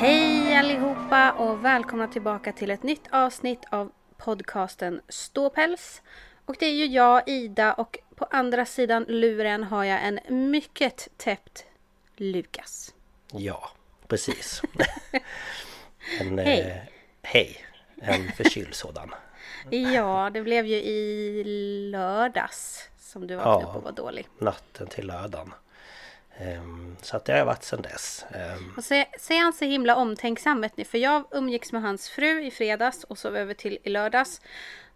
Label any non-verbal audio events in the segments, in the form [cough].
Hej allihopa och välkomna tillbaka till ett nytt avsnitt av podcasten Ståpäls. Och det är ju jag, Ida, och på andra sidan luren har jag en mycket täppt Lukas. Ja, precis. [laughs] en, Hej. Eh, hej. En förkyld sådan. Ja, det blev ju i lördags som du vaknade Ja. upp och var dålig. Natten till lördagen. Ehm, så att det har varit sedan dess. Ehm, Och är han så himla omtänksam vet ni, för jag umgicks med hans fru i fredags och sov över till i lördags.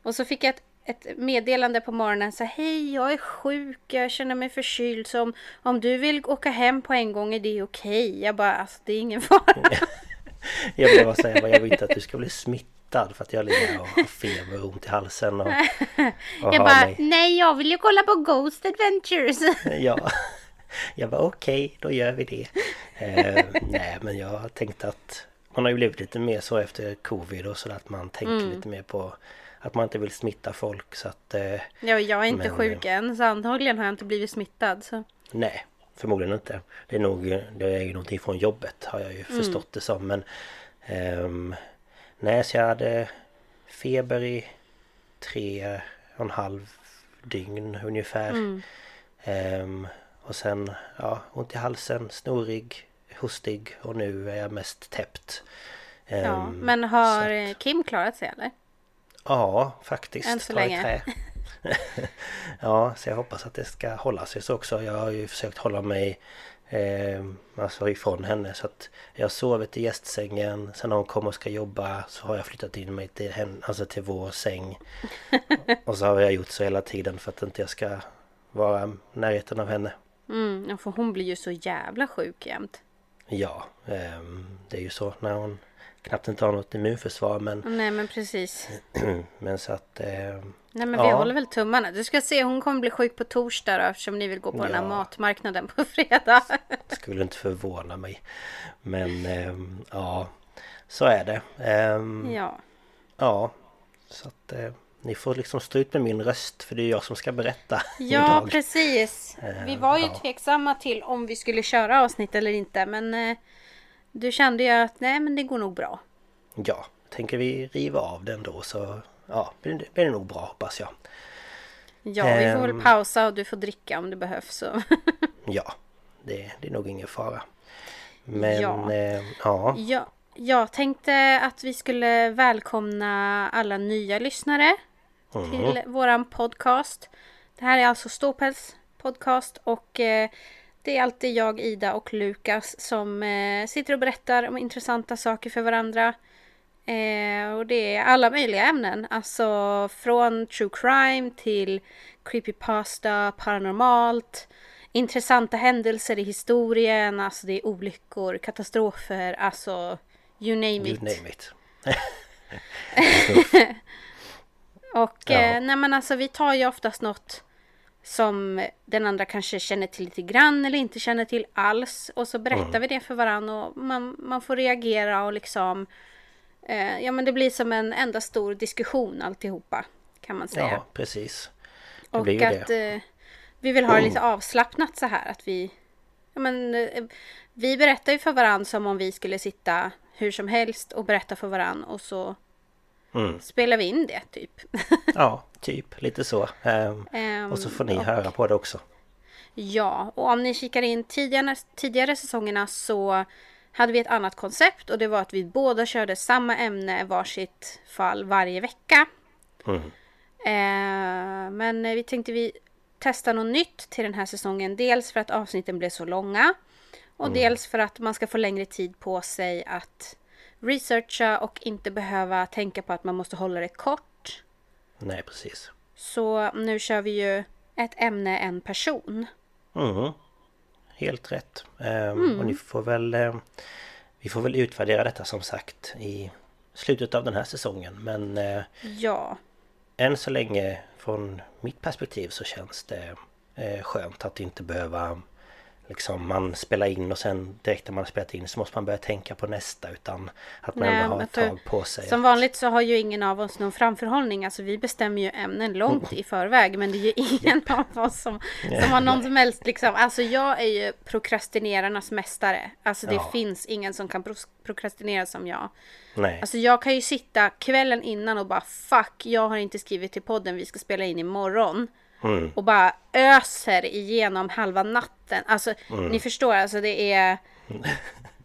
Och så fick jag ett, ett meddelande på morgonen så hej jag är sjuk, jag känner mig förkyld så om, om du vill åka hem på en gång är det okej. Jag bara alltså det är ingen fara. [laughs] jag vill bara säga jag vill inte att du ska bli smittad för att jag ligger och har feber och ont i halsen och, [laughs] och jag bara mig. nej jag vill ju kolla på Ghost Adventures. Ja. [laughs] Jag var okej, då gör vi det. Eh, [laughs] nej, men jag tänkte att man har ju blivit lite mer så efter covid och så att man tänker Mm. lite mer på att man inte vill smitta folk så att eh, ja, jag är inte Men, sjuk än så antagligen har jag inte blivit smittad. Så. Nej, förmodligen inte. Det är nog det är ju någonting från jobbet har jag ju förstått det som. Men ehm, nej, så jag hade feber i tre och en halv dygn ungefär. Ehm, och sen ja, ont i halsen, snorig, hostig och nu är jag mest täppt. Ja, Ehm, men har eh, Kim klarat sig eller? Ja, faktiskt. Än så länge. [laughs] ja, så jag hoppas att det ska hålla sig så också. Jag har ju försökt hålla mig eh, alltså ifrån henne. Så att jag har sovit i gästsängen. Sen när hon kommer och ska jobba så har jag flyttat in mig till, henne, alltså till vår säng. [laughs] och så har jag gjort så hela tiden för att inte jag ska vara närheten av henne. Mm, ja, för hon blir ju så jävla sjuk jämt. Ja, ehm, det är ju så när hon knappt inte har något immunförsvar men, Nej men precis. [clears throat] men så att ehm, Nej men vi Ja. håller väl tummarna. Du ska se hon kommer bli sjuk på torsdag då, eftersom ni vill gå på den här Ja. matmarknaden på fredag. [laughs] Skulle inte förvåna mig. Men ehm, ja, så är det. Ja. ja. så att ni får liksom stå ut med min röst för det är jag som ska berätta Ja [laughs] precis. Eh, Vi var ju ja. tveksamma till om vi skulle köra avsnitt eller inte men eh, du kände ju att nej men det går nog bra. Ja, tänker vi riva av den då så ja, blir det, blir det nog bra hoppas jag. Ja vi får väl Ehm. pausa och du får dricka om det behövs. Så. [laughs] Ja, det, det är nog ingen fara. Men Ja. eh, ja, Ja, jag tänkte att vi skulle välkomna alla nya lyssnare till våran podcast. Det här är alltså Ståpäls podcast och eh, det är alltid jag, Ida och Lukas som eh, sitter och berättar om intressanta saker för varandra. Eh, och det är alla möjliga ämnen, alltså från true crime till creepypasta, paranormalt, intressanta händelser i historien, alltså det är olyckor, katastrofer, alltså you name You it. name it. [laughs] [laughs] [laughs] Och Ja. eh, nej men alltså vi tar ju oftast något som den andra kanske känner till lite grann eller inte känner till alls. Och så berättar Mm. vi det för varandra och man, man får reagera och liksom eh, Ja men det blir som en enda stor diskussion alltihopa kan man säga. Ja, precis. Det och blir ju att det. Mm. eh, vi vill ha det lite avslappnat så här att vi ja, men, eh, Vi berättar ju för varandra som om vi skulle sitta hur som helst och berätta för varandra och så Mm. spelar vi in det typ. [laughs] Ja, typ lite så. Ehm, och så får ni och- höra på det också. Ja, och om ni kikar in tidigare, tidigare säsongerna så hade vi ett annat koncept och det var att vi båda körde samma ämne varsitt fall varje vecka. Mm. Eh, men vi tänkte vi testa något nytt till den här säsongen. Dels för att avsnitten blev så långa och dels för att man ska få längre tid på sig att researcha och inte behöva tänka på att man måste hålla det kort. Nej, precis. Så nu kör vi ju ett ämne, en person. Mm. Helt rätt. Ehm, Och ni får väl... eh, vi får väl utvärdera detta som sagt i slutet av den här säsongen. Men eh, Ja, än så länge från mitt perspektiv så känns det eh, skönt att inte behöva liksom man spelar in och sen direkt när man spelat in så måste man börja tänka på nästa utan att man Nej, ändå har ett tag på sig. Som vanligt så har ju ingen av oss någon framförhållning. Alltså vi bestämmer ju ämnen långt i förväg. Men det är ju ingen av oss som, som har någon som helst liksom. Alltså jag är ju prokrastinerarnas mästare. Alltså det Ja. finns ingen som kan prokrastinera som jag. Nej, Alltså jag kan ju sitta kvällen innan och bara fuck, jag har inte skrivit till podden, vi ska spela in imorgon. Mm. Och bara öser igenom halva natten. Alltså Mm. ni förstår, alltså det är...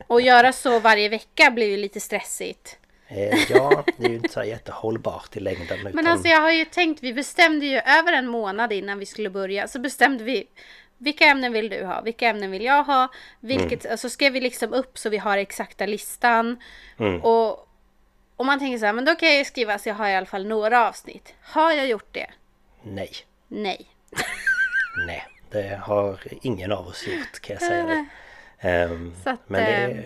Och göra så varje vecka blir ju lite stressigt. eh, ja det är ju inte så jättehållbart i längden. Men utan- alltså jag har ju tänkt, vi bestämde ju över en månad innan vi skulle börja. Så bestämde vi vilka ämnen vill du ha? Vilka ämnen vill jag ha? Vilket, alltså skrev vi liksom upp så vi har exakta listan. Och, och man tänker så här, men då kan jag ju skriva så jag har i alla fall några avsnitt. Har jag gjort det? Nej, Nej. [laughs] nej. Det har ingen av oss gjort kan jag säga det. [laughs] Ehm, Så att, men det, ehm,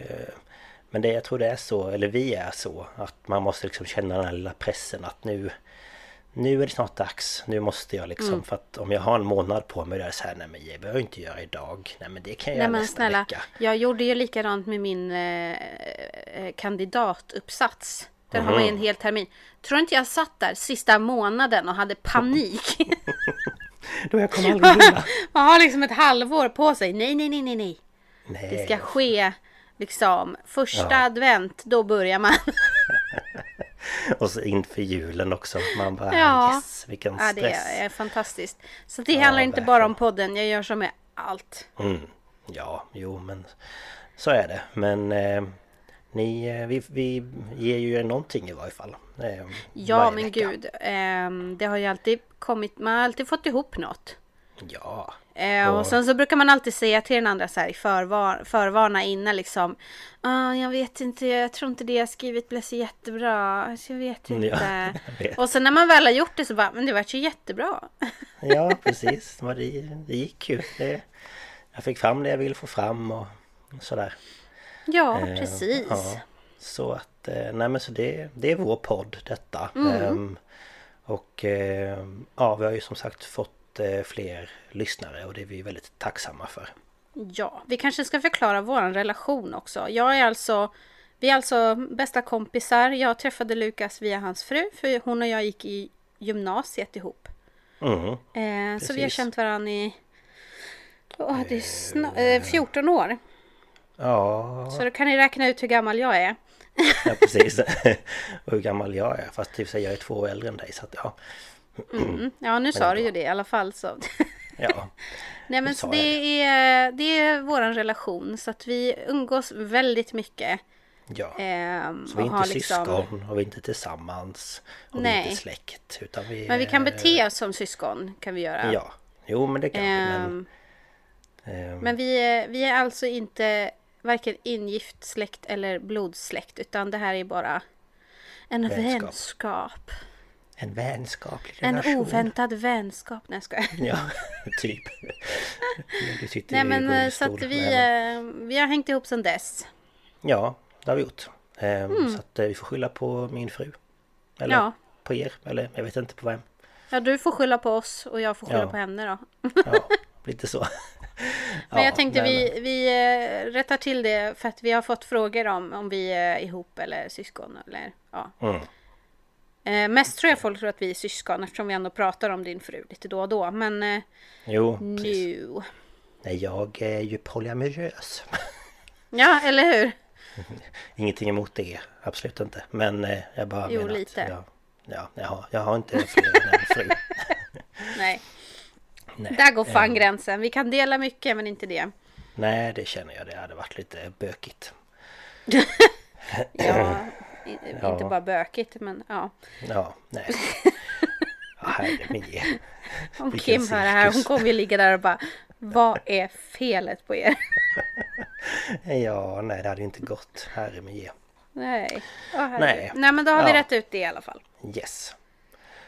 men det, jag tror det är så, eller vi är så, att man måste liksom känna den här lilla pressen att nu nu är det snart dags, nu måste jag liksom Mm. för att om jag har en månad på mig då är det så här, nej men det behöver jag inte göra idag, nej men det kan jag Nej göra men nästa snälla, vecka. jag gjorde ju likadant med min eh, eh, kandidatuppsats. Där har man ju en hel termin. Tror inte jag satt där sista månaden och hade panik. [laughs] Då jag kommer aldrig hinna. man har liksom ett halvår på sig. Nej, nej, nej, nej, nej. Nej, Det ska ske liksom första Ja. advent, då börjar man. [laughs] och så inför julen också, man bara Ja. yes, vilken ja, stress. det är fantastiskt. Så det handlar inte bara om podden, jag gör så med allt. Mm. Ja, jo men så är det. Men eh, ni, eh, vi, vi ger ju er någonting i varje fall. Eh, Ja, varje men vecka. gud. ehm, det har ju alltid kommit, man har alltid fått ihop något. Ja. Eh, och Och- sen så brukar man alltid säga till den andra så här i förvar, förvarna innan liksom. Ah, jag vet inte, jag tror inte det jag skrivit blev så jättebra. Alltså, jag vet inte. ja, [laughs] jag vet. Och sen när man väl har gjort det så bara, men det vart ju jättebra. [laughs] Ja, precis. Det, det gick ju. Det, jag fick fram det jag ville få fram och sådär. Ja, Eh, precis. Ja. Så att, eh, nej men så det, det är vår podd detta. Mm. Ehm, och eh, ja, vi har ju som sagt fått eh, fler lyssnare och det är vi väldigt tacksamma för. Ja, vi kanske ska förklara vår relation också. Jag är alltså, vi är alltså bästa kompisar. Jag träffade Lukas via hans fru, för hon och jag gick i gymnasiet ihop. Mm. Eh, så vi har. Eh, känt varandra i åh, det är eh, 14 år. Ja, Så då kan ni räkna ut hur gammal jag är. ja precis. och [laughs] hur gammal jag är. Fast sig jag är två år äldre än dig så att ja. Mm. [clears throat] Ja, nu sa du ju det i alla fall. Så. [laughs] Ja, Nej, men så det är, det är vår relation. Så att vi umgås väldigt mycket. ja. Ehm, Så vi är inte liksom- syskon och vi är inte tillsammans. Och vi är Nej. inte släkt. Utan vi Men vi kan bete oss som syskon. Kan vi göra. Ja, jo men det kan vi. Men, Ehm, ehm, Men vi är, vi är alltså inte varken ingift släkt eller blodsläkt utan det här är bara en Vänskap. vänskap. En vänskaplig En relation. oväntad vänskap. Nej jag skojar. [laughs] Ja, typ. Nej men eh, så att vi, eh, vi har hängt ihop sedan dess. Ja, det har vi gjort. Ehm, Så att eh, vi får skylla på min fru. Eller Mm. Ja. på er, eller jag vet inte på vem. Ja du får skylla på oss och jag får skylla Ja. på henne då. Ja, [laughs] lite så. [laughs] Men Ja, jag tänkte nej, vi, vi eh, rättar till det för att vi har fått frågor om om vi är ihop eller syskon eller ja. Mm. Eh, mest tror jag folk tror att vi är syskon eftersom vi ändå pratar om din fru lite då och då. Men eh, Jo, precis. nu. Nej, jag är ju polyamorös. [laughs] Ja, eller hur? Ingenting emot det, absolut inte. Men eh, jag bara Jo, menar lite. att jag, ja, jag, har, jag har inte fler än en fru. [laughs] Nej. Nej. Där går fan Eh, gränsen. Vi kan dela mycket men inte det. Nej, det känner jag. Det hade varit lite bökigt. [laughs] Ja, [laughs] inte bara bökigt men ja. Ja, nej. [laughs] Herre min. Om Kim hör det här, hon kommer ju ligga där och bara Vad är felet på er? Ja, nej det hade inte gått. Herre min. Nej. Herregud. Nej. Nej men då har vi Ja. rätt ut det i alla fall. Yes.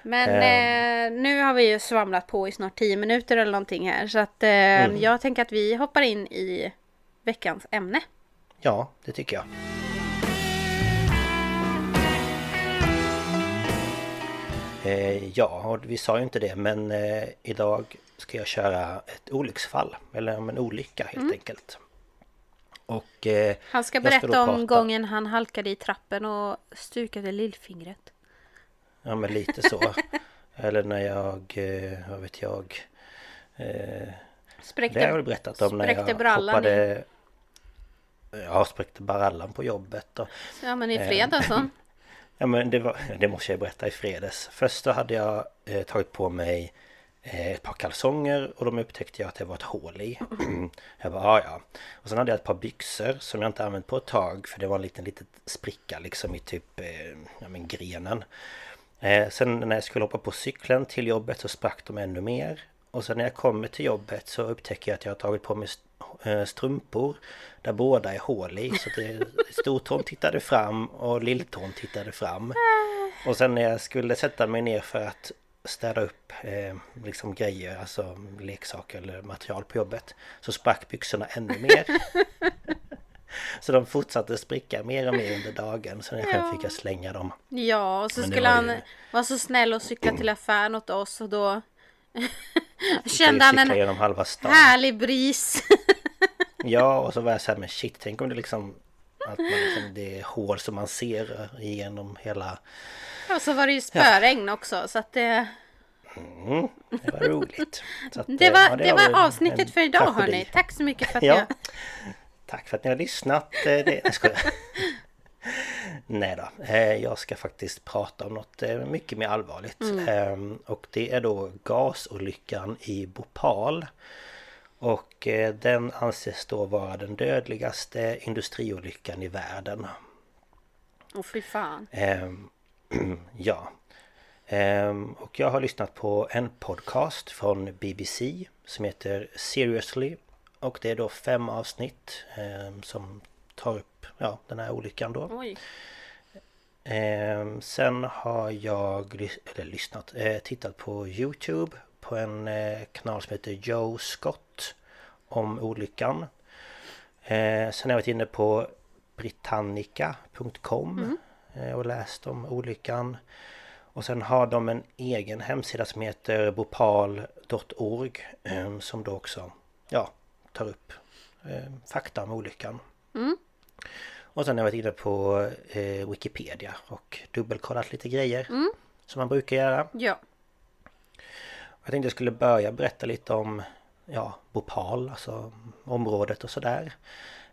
Men Ehm. eh, nu har vi ju svamlat på i snart 10 minuter eller någonting här. Så att eh, Mm. jag tänker att vi hoppar in i veckans ämne. Ja, det tycker jag. Eh, ja, vi sa ju inte det men eh, idag ska jag köra ett olycksfall. Eller om en olycka helt Mm. enkelt. Och... Eh, Han ska berätta då om gången han halkade i trappen och stukade lillfingret. Ja men lite så. [laughs] Eller när jag, eh, vad vet jag. Eh, Spräckte, det har jag väl berättat om när jag brallan hoppade... Ja, spräckte brallan på jobbet och... Ja men i Eh. fredags så. [laughs] Ja men det, var, det måste jag berätta i fredags. Först så hade jag eh, tagit på mig eh, ett par kalsonger och de upptäckte jag att det var ett hål i. [clears throat] jag bara, ja ja. Och sen hade jag ett par byxor som jag inte använt på ett tag för det var en liten liten spricka liksom i typ eh, ja, men grenen. Eh, sen när jag skulle hoppa på cykeln till jobbet så sprack de ännu mer. Och sen när jag kommer till jobbet så upptäcker jag att jag har tagit på mig eh, strumpor där båda är hål i. Så det, stortån tittade fram och lilltån tittade fram. Och sen när jag skulle sätta mig ner för att städa upp eh, liksom grejer, alltså leksaker eller material på jobbet så sprack byxorna ännu mer. [laughs] [laughs] så de fortsatte spricka mer och mer under dagen så sen fick jag slänga dem. Ja och så det skulle var han ju- vara så snäll och cykla till affären åt oss och då [laughs] kände jag han en härlig bris. [laughs] Ja, och så var jag såhär, men shit, tänk om det liksom... Att man liksom, det är hål som man ser igenom hela... och så var det ju spöregn också så att det, Mm, det var roligt. Så att, det eh, var, ja, det väl var avsnittet för idag hörni. Tack så mycket för att Ja. jag... Tack för att ni har lyssnat. Eh, Det, jag skojar. [laughs] Nej då, eh, jag ska faktiskt prata om något eh, mycket mer allvarligt. Ehm, Och det är då gasolyckan i Bhopal. Och den anses då vara den dödligaste industriolyckan i världen. Åh fy fan. Ehm, [clears throat] ja. Ehm, och jag har lyssnat på en podcast från BBC som heter Seriously. Och det är då fem avsnitt ehm, som tar upp ja, den här olyckan då. Ehm, sen har jag eller, lyssnat, eh, tittat på Youtube på en eh, kanal som heter Joe Scott om olyckan. Eh, sen har jag varit inne på britannica.com eh, och läst om olyckan. Och sen har de en egen hemsida som heter bopal.org eh, som då också ja, tar upp eh, fakta om olyckan. Och sen har jag varit inne på eh, Wikipedia och dubbelkollat lite grejer som man brukar göra. Ja. Jag tänkte jag skulle börja berätta lite om ja, Bhopal, alltså området och sådär.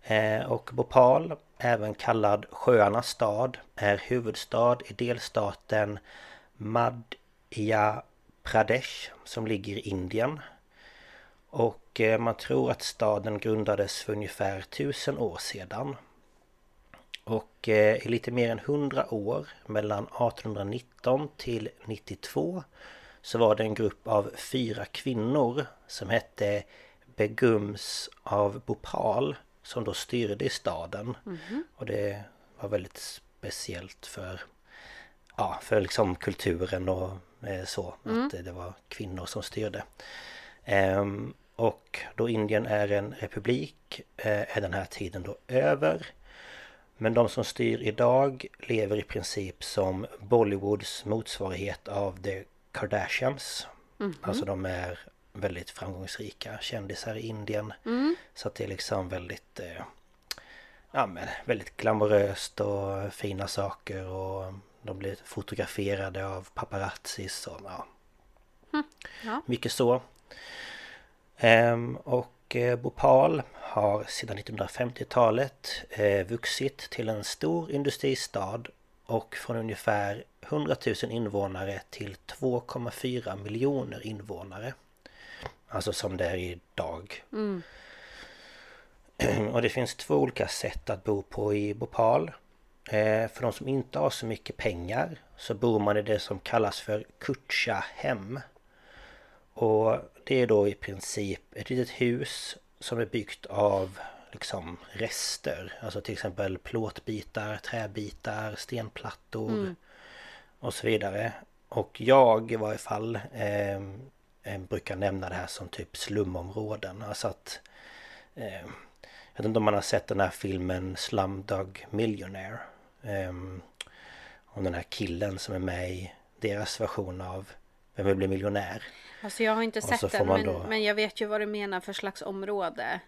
Eh, och Bhopal, även kallad Sjöarnas stad, är huvudstad i delstaten Madhya Pradesh som ligger i Indien. Och eh, man tror att staden grundades för ungefär tusen år sedan. Och eh, i lite mer än 100 år, mellan 1819 till 92, så var det en grupp av fyra kvinnor som hette Begums av Bhopal som då styrde i staden. Och det var väldigt speciellt för Ja, för liksom kulturen och eh, så. Mm. Att det var kvinnor som styrde. Ehm, och då Indien är en republik eh, är den här tiden då över. Men de som styr idag lever i princip som Bollywoods motsvarighet av The Kardashians. Mm -hmm. Alltså de är väldigt framgångsrika kändisar i Indien. Mm. Så att det är liksom väldigt eh, Ja men väldigt glamoröst och fina saker och de blir fotograferade av paparazzis och ja. Mm. ja. Mycket så. Ehm, och eh, Bhopal har sedan 1950-talet eh, vuxit till en stor industristad och från ungefär 100 000 invånare till 2,4 miljoner invånare. Alltså som det är idag. Mm. [clears throat] Och det finns två olika sätt att bo på i Bhopal. Eh, för de som inte har så mycket pengar så bor man i det som kallas för Kutcha-hem. Och det är då i princip ett litet hus som är byggt av liksom rester. Alltså till exempel plåtbitar, träbitar, stenplattor mm. och så vidare. Och jag i varje fall eh, brukar nämna det här som typ slumområden. Alltså att... Eh, jag vet inte om man har sett den här filmen Slumdog Millionaire. Eh, om den här killen som är med i deras version av Vem vill bli miljonär? Alltså jag har inte sett den men, då... men jag vet ju vad du menar för slags område.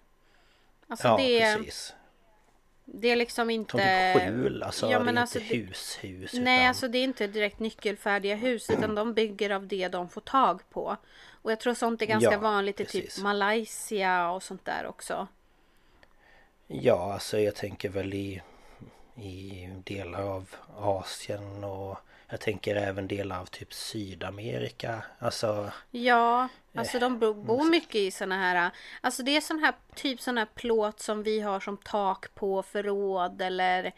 Alltså ja, det, precis. Det är liksom inte... Som typ skjul, alltså. Ja, men det är alltså, inte hus, hus. Nej, utan... alltså det är inte direkt nyckelfärdiga hus utan de bygger av det de får tag på. Och jag tror sånt är ganska ja, vanligt i typ precis. typ Malaysia och sånt där också. Ja, alltså jag tänker väl i, i delar av Asien och jag tänker även delar av typ Sydamerika. Alltså... Ja, alltså de bor mycket i såna här... Alltså det är sån här typ sån här plåt som vi har som tak på förråd eller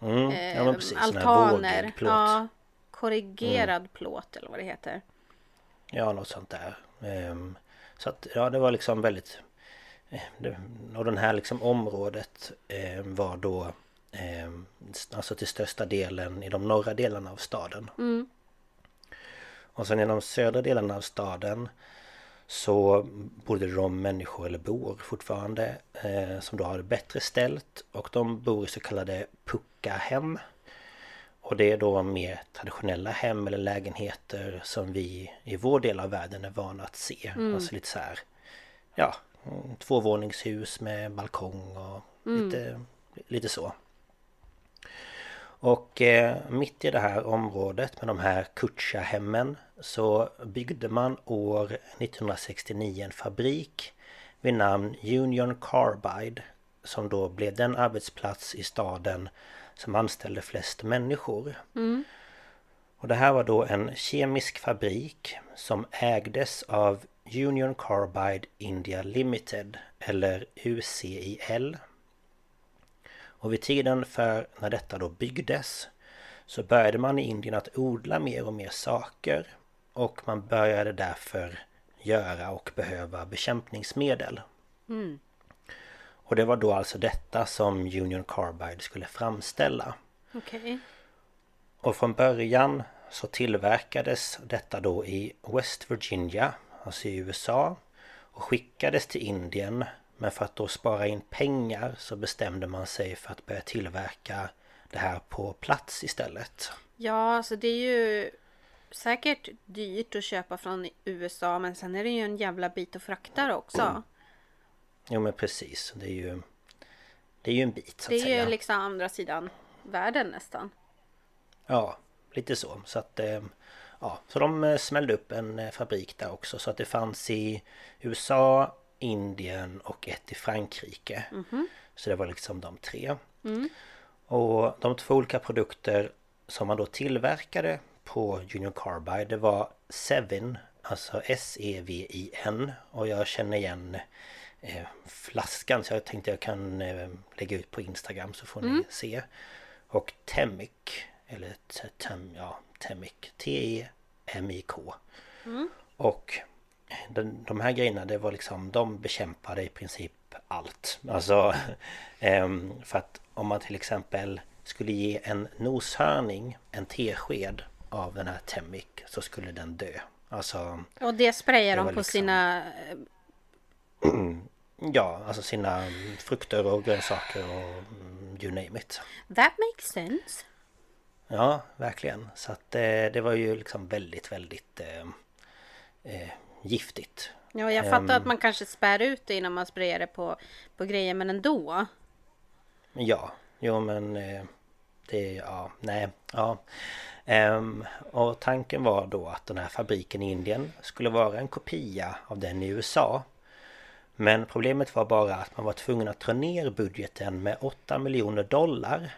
mm, eh, ja, precis, altaner. Ja, korrigerad mm. plåt eller vad det heter. Ja, något sånt där. Um, så att ja, det var liksom väldigt... Eh, och den här liksom området eh, var då Eh, alltså till största delen i de norra delarna av staden. Mm. Och sen i de södra delarna av staden så bodde de människor, eller bor fortfarande, eh, som då har det bättre ställt. Och de bor i så kallade puckahem. Och det är då mer traditionella hem eller lägenheter som vi i vår del av världen är vana att se. Mm. Alltså lite så här, ja, tvåvåningshus med balkong och mm. lite, lite så. Och eh, mitt i det här området med de här Kutcha-hemmen så byggde man år 1969 en fabrik vid namn Union Carbide som då blev den arbetsplats i staden som anställde flest människor. Mm. Och det här var då en kemisk fabrik som ägdes av Union Carbide India Limited eller UCIL och vid tiden för när detta då byggdes så började man i Indien att odla mer och mer saker och man började därför göra och behöva bekämpningsmedel. Mm. Och det var då alltså detta som Union Carbide skulle framställa. Okay. Och från början så tillverkades detta då i West Virginia, alltså i USA och skickades till Indien men för att då spara in pengar så bestämde man sig för att börja tillverka det här på plats istället. Ja, alltså det är ju säkert dyrt att köpa från USA men sen är det ju en jävla bit att frakta också. Mm. Jo men precis, det är ju Det är ju en bit så att säga. Det är ju liksom andra sidan världen nästan. Ja, lite så. Så att eh, Ja, så de eh, smällde upp en eh, fabrik där också så att det fanns i USA, Indien och ett i Frankrike. Mm. Så det var liksom de tre. Mm. Och de två olika produkter som man då tillverkade på Union Carbide det var Sevin, alltså S-E-V-I-N. Och jag känner igen eh, flaskan så jag tänkte jag kan eh, lägga ut på Instagram så får ni mm. se. Och Temic, eller tem, ja, Temic, T-E-M-I-K. Mm. Och den, de här grejerna det var liksom De bekämpade i princip allt Alltså [laughs] ehm, För att om man till exempel Skulle ge en noshörning En tesked av den här Temic så skulle den dö. Alltså... Och det sprayar det de på liksom- sina... [clears throat] Ja, alltså sina frukter och grönsaker och mm, you name it. That makes sense. Ja, verkligen. Så att eh, det var ju liksom väldigt, väldigt eh, eh, giftigt. Ja, jag fattar Ehm. att man kanske spär ut det innan man sprayar det på, på grejer, men ändå. Ja, jo men eh, det, ja, nej, ja. Ehm, och tanken var då att den här fabriken i Indien skulle vara en kopia av den i USA. Men problemet var bara att man var tvungen att dra ner budgeten med 8 miljoner dollar.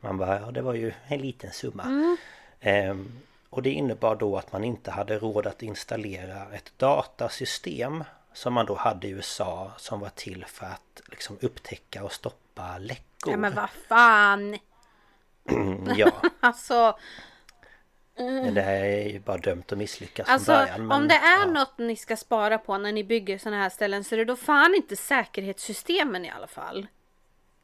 Man bara, ja det var ju en liten summa. Ehm, och det innebar då att man inte hade råd att installera ett datasystem som man då hade i USA som var till för att liksom upptäcka och stoppa läckor. Ja, men vad fan! [clears throat] ja, [laughs] Alltså, men det här är ju bara dömt att misslyckas alltså från början. men- om det är ja. något ni ska spara på när ni bygger sådana här ställen så är det då fan inte säkerhetssystemen i alla fall.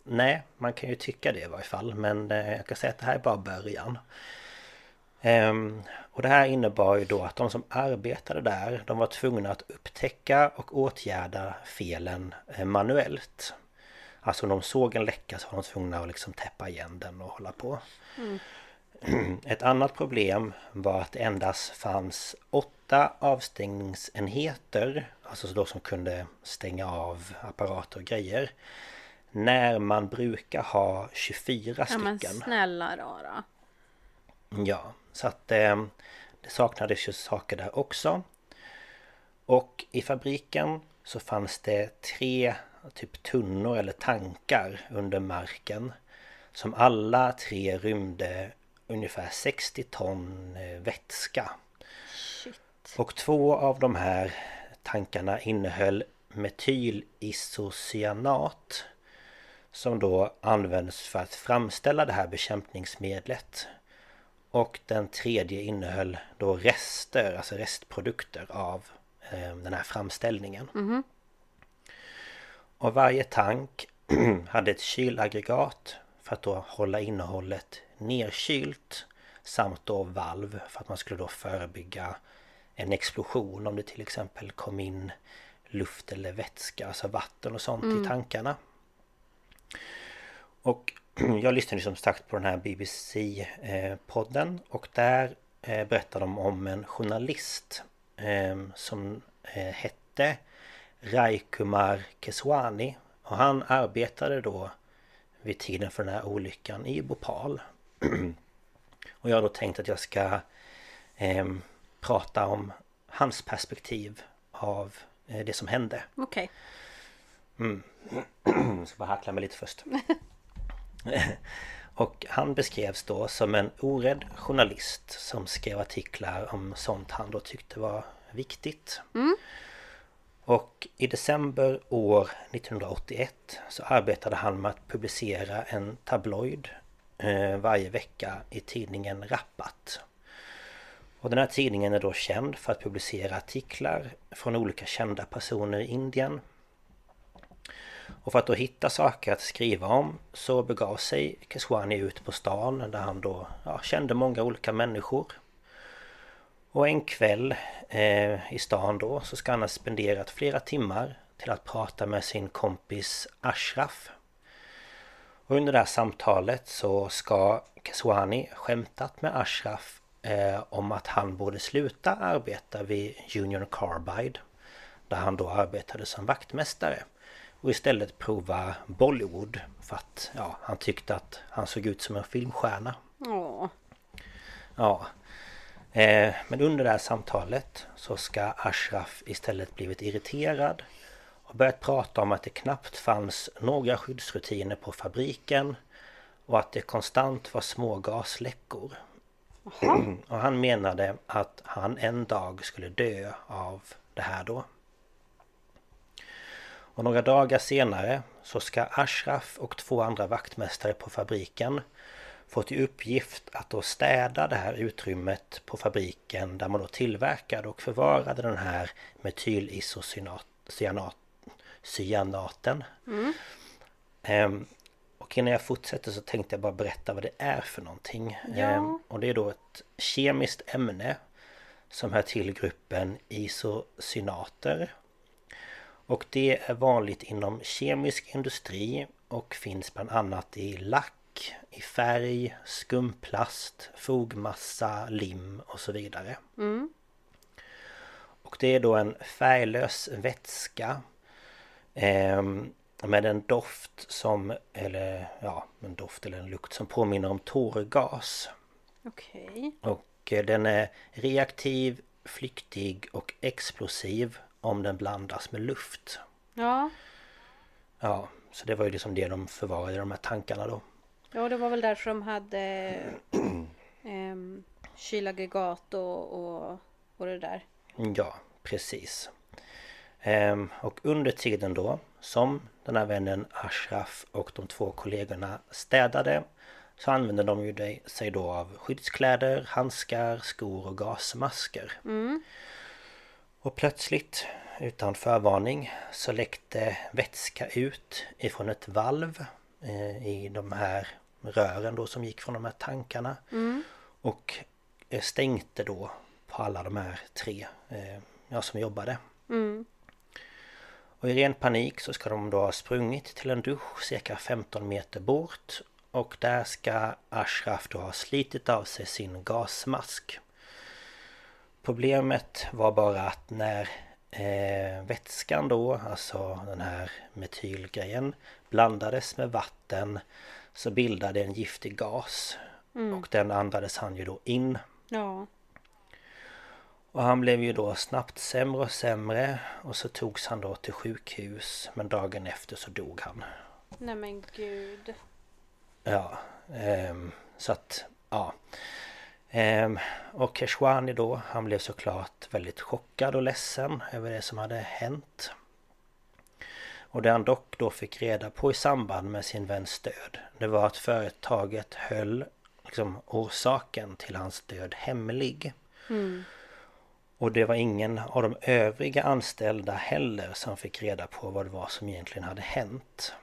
Nej, man kan ju tycka det i varje fall. Men eh, jag kan säga att det här är bara början. Ehm, och det här innebar ju då att de som arbetade där, de var tvungna att upptäcka och åtgärda felen eh, manuellt. Alltså om de såg en läcka så var de tvungna att liksom täppa igen den och hålla på. Ett annat problem var att det endast fanns åtta avstängningsenheter, alltså då som kunde stänga av apparater och grejer. När man brukar ha 24 Ja men stycken. snälla rara. Ja, så att eh, det saknades ju saker där också. Och i fabriken så fanns det tre typ tunnor eller tankar under marken. Som alla tre rymde ungefär 60 ton eh, vätska. Och två av de här tankarna innehöll metylisocyanat som då används för att framställa det här bekämpningsmedlet. Och den tredje innehöll då rester, alltså restprodukter av eh, den här framställningen. Och varje tank [clears throat] hade ett kylaggregat för att då hålla innehållet nerkylt samt då valv för att man skulle då förebygga en explosion om det till exempel kom in luft eller vätska, alltså vatten och sånt i tankarna. Och [clears throat] jag lyssnade som sagt på den här BBC-podden och där eh, berättade de om en journalist eh, som eh, hette Raikumar Keswani och han arbetade då vid tiden för den här olyckan i Bhopal. [clears throat] och jag har då tänkt att jag ska eh, prata om hans perspektiv av eh, det som hände. Okej. [clears throat] Jag ska bara hackla mig lite först. [laughs] [laughs] Och han beskrevs då som en orädd journalist som skrev artiklar om sånt han då tyckte var viktigt. Och i december år 1981 så arbetade han med att publicera en tabloid eh, varje vecka i tidningen Rappat. Och den här tidningen är då känd för att publicera artiklar från olika kända personer i Indien och för att då hitta saker att skriva om så begav sig Keswani ut på stan där han då ja, kände många olika människor. Och en kväll eh, i stan då så ska han ha spenderat flera timmar till att prata med sin kompis Ashraf. Och under det här samtalet så ska Keswani skämtat med Ashraf eh, om att han borde sluta arbeta vid Union Carbide. Där han då arbetade som vaktmästare. Och istället prova Bollywood för att ja, han tyckte att han såg ut som en filmstjärna. Åh. Ja. Eh, men under det här samtalet så ska Ashraf istället blivit irriterad och börjat prata om att det knappt fanns några skyddsrutiner på fabriken och att det konstant var små gasläckor. Och han menade att han en dag skulle dö av det här då. Och några dagar senare så ska Ashraf och två andra vaktmästare på fabriken få till uppgift att då städa det här utrymmet på fabriken där man då tillverkade och förvarade den här metylisocyanaten. Mm. Ehm, och Och innan jag fortsätter så tänkte jag bara berätta vad det är för någonting. Ja. Ehm, och det är då ett kemiskt ämne som hör till gruppen isocyanater. Och det är vanligt inom kemisk industri och finns bland annat i lack, i färg, skumplast, fogmassa, lim och så vidare. Mm. Och det är då en färglös vätska ehm, med en doft som, eller ja, en doft eller en lukt som påminner om tårgas. Okej. Och eh, den är reaktiv, flyktig och explosiv om den blandas med luft. Ja. Ja, så det var ju liksom det de förvarade de här tankarna då. Ja, det var väl därför de hade [clears throat] um, kylaggregat och, och, och det där. Ja, precis. Ehm, och under tiden då som den här vännen Ashraf och de två kollegorna städade så använde de ju sig då av skyddskläder, handskar, skor och gasmasker. Och plötsligt, utan förvarning, så läckte vätska ut ifrån ett valv eh, i de här rören då som gick från de här tankarna. Och eh, stängde då på alla de här tre eh, ja, som jobbade. Och i ren panik så ska de då ha sprungit till en dusch cirka 15 meter bort och där ska Ashraf då ha slitit av sig sin gasmask. Problemet var bara att när eh, vätskan då, alltså den här metylgrejen, blandades med vatten så bildade en giftig gas. Och den andades han ju då in. Ja. Och han blev ju då snabbt sämre och sämre och så togs han då till sjukhus men dagen efter så dog han. Nej men gud. Ja, ehm, så att ja. Ehm, och Keshwani då, han blev såklart väldigt chockad och ledsen över det som hade hänt. Och det han dock då fick reda på i samband med sin väns död Det var att företaget höll liksom, orsaken till hans död hemlig. Och det var ingen av de övriga anställda heller som fick reda på vad det var som egentligen hade hänt.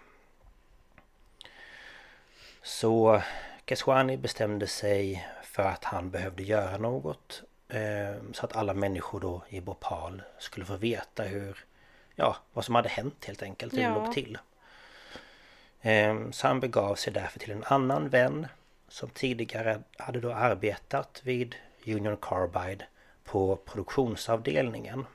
Så Keswani bestämde sig för att han behövde göra något eh, så att alla människor då i Bhopal skulle få veta hur Ja, vad som hade hänt helt enkelt, hur det Ja. låg till. Eh, Så han begav sig därför till en annan vän som tidigare hade då arbetat vid Union Carbide på produktionsavdelningen.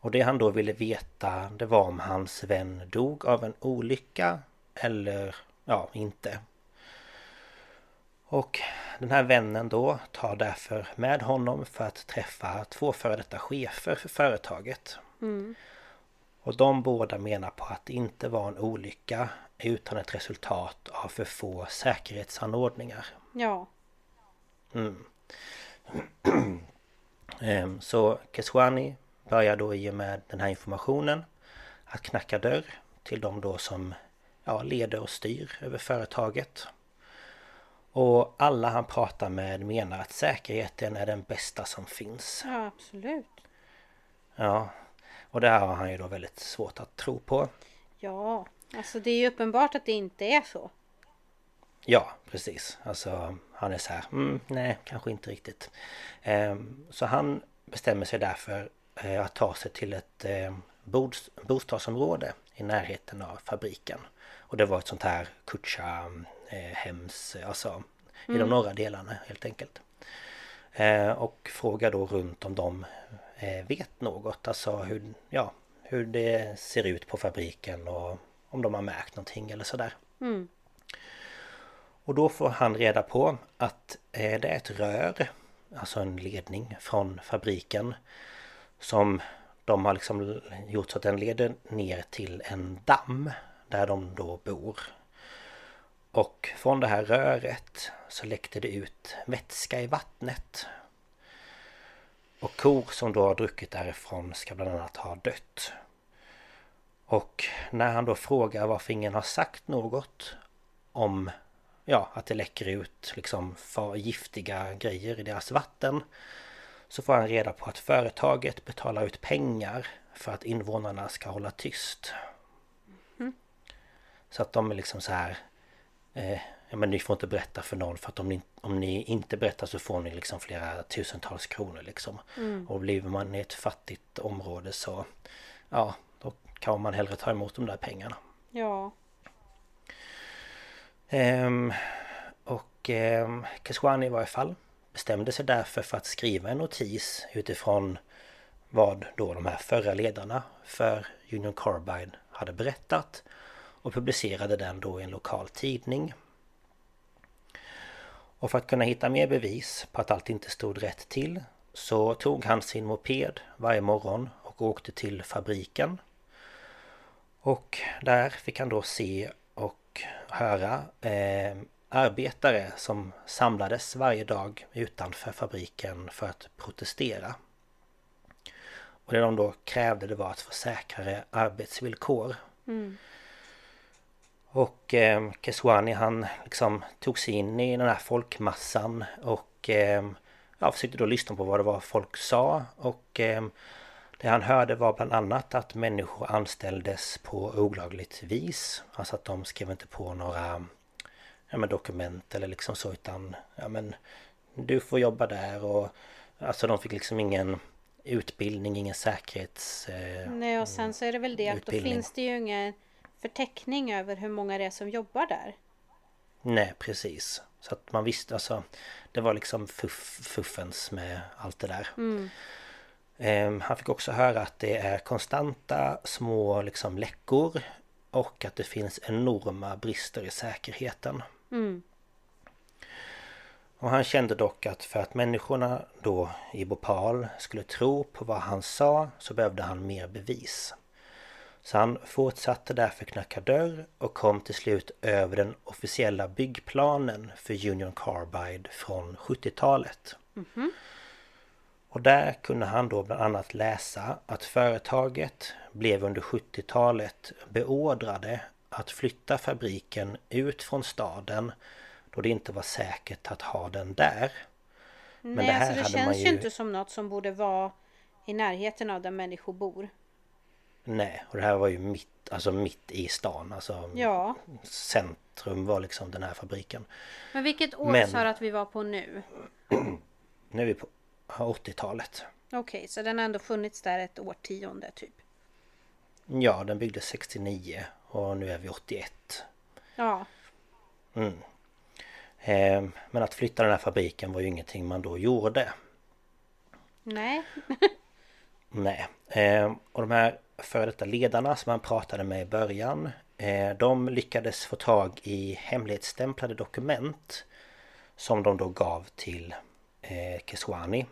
Och det han då ville veta det var om hans vän dog av en olycka eller ja, inte. Och den här vännen då tar därför med honom för att träffa två före detta chefer för företaget. Och de båda menar på att det inte var en olycka utan ett resultat av för få säkerhetsanordningar. Ja. [clears throat] Ehm, Så Keswani börjar då i och med den här informationen att knacka dörr till de då som ja, leder och styr över företaget. Och alla han pratar med menar att säkerheten är den bästa som finns. Ja, absolut. Ja, och det här har han ju då väldigt svårt att tro på. Ja, alltså det är ju uppenbart att det inte är så. Ja, precis. Alltså han är så här, mm, nej, kanske inte riktigt. Ehm, så han bestämmer sig därför eh, att ta sig till ett eh, bods- bostadsområde i närheten av fabriken. Och det var ett sånt här kutcha eh, hems, alltså i de norra delarna helt enkelt. Eh, och frågar då runt om de eh, vet något, alltså hur, ja, hur det ser ut på fabriken och om de har märkt någonting eller sådär. Och då får han reda på att eh, det är ett rör, alltså en ledning från fabriken som de har liksom gjort så att den leder ner till en damm där de då bor. Och från det här röret så läckte det ut vätska i vattnet. Och kor som då har druckit därifrån ska bland annat ha dött. Och när han då frågar varför ingen har sagt något om ja, att det läcker ut liksom giftiga grejer i deras vatten så får han reda på att företaget betalar ut pengar för att invånarna ska hålla tyst. Så att de är liksom så här eh, Ja men ni får inte berätta för någon för att om ni, om ni inte berättar så får ni liksom flera tusentals kronor liksom. Mm. Och lever man i ett fattigt område så Ja, då kan man hellre ta emot de där pengarna. Ja. Ehm, och eh, Keswani i varje fall bestämde sig därför för att skriva en notis utifrån vad då de här förra ledarna för Union Carbide hade berättat och publicerade den då i en lokal tidning. Och för att kunna hitta mer bevis på att allt inte stod rätt till så tog han sin moped varje morgon och åkte till fabriken. Och där fick han då se och höra eh, arbetare som samlades varje dag utanför fabriken för att protestera. Och det de då krävde det var att få säkrare arbetsvillkor. Mm. Och eh, Keswani han liksom tog sig in i den här folkmassan och eh, ja, försökte då lyssna på vad det var folk sa. Och eh, det han hörde var bland annat att människor anställdes på olagligt vis. Alltså att de skrev inte på några ja, men dokument eller liksom så utan ja men du får jobba där. Och alltså de fick liksom ingen utbildning, ingen säkerhets... Eh, Nej och sen så är det väl det att då finns det ju ingen förteckning över hur många det är som jobbar där. Nej precis. Så att man visste alltså Det var liksom fuff, fuffens med allt det där. Mm. Eh, han fick också höra att det är konstanta små liksom läckor och att det finns enorma brister i säkerheten. Mm. Och han kände dock att för att människorna då i Bhopal skulle tro på vad han sa så behövde han mer bevis. Så han fortsatte därför knacka dörr och kom till slut över den officiella byggplanen för Union Carbide från 70-talet. Mm -hmm. Och där kunde han då bland annat läsa att företaget blev under 70-talet beordrade att flytta fabriken ut från staden då det inte var säkert att ha den där. Men Nej, det här alltså det känns ju inte som något som borde vara i närheten av där människor bor. Nej, och det här var ju mitt, alltså mitt i stan. Alltså ja. Centrum var liksom den här fabriken. Men vilket år Men, sa du att vi var på nu? [clears throat] nu är vi på 80-talet. Okej, okay, så den har ändå funnits där ett årtionde typ? Ja, den byggdes 69 och nu är vi 81. Ja. Mm. Eh, men att flytta den här fabriken var ju ingenting man då gjorde. Nej. [laughs] Nej. Eh, och de här före detta ledarna som han pratade med i början eh, De lyckades få tag i hemlighetsstämplade dokument Som de då gav till eh, Keswani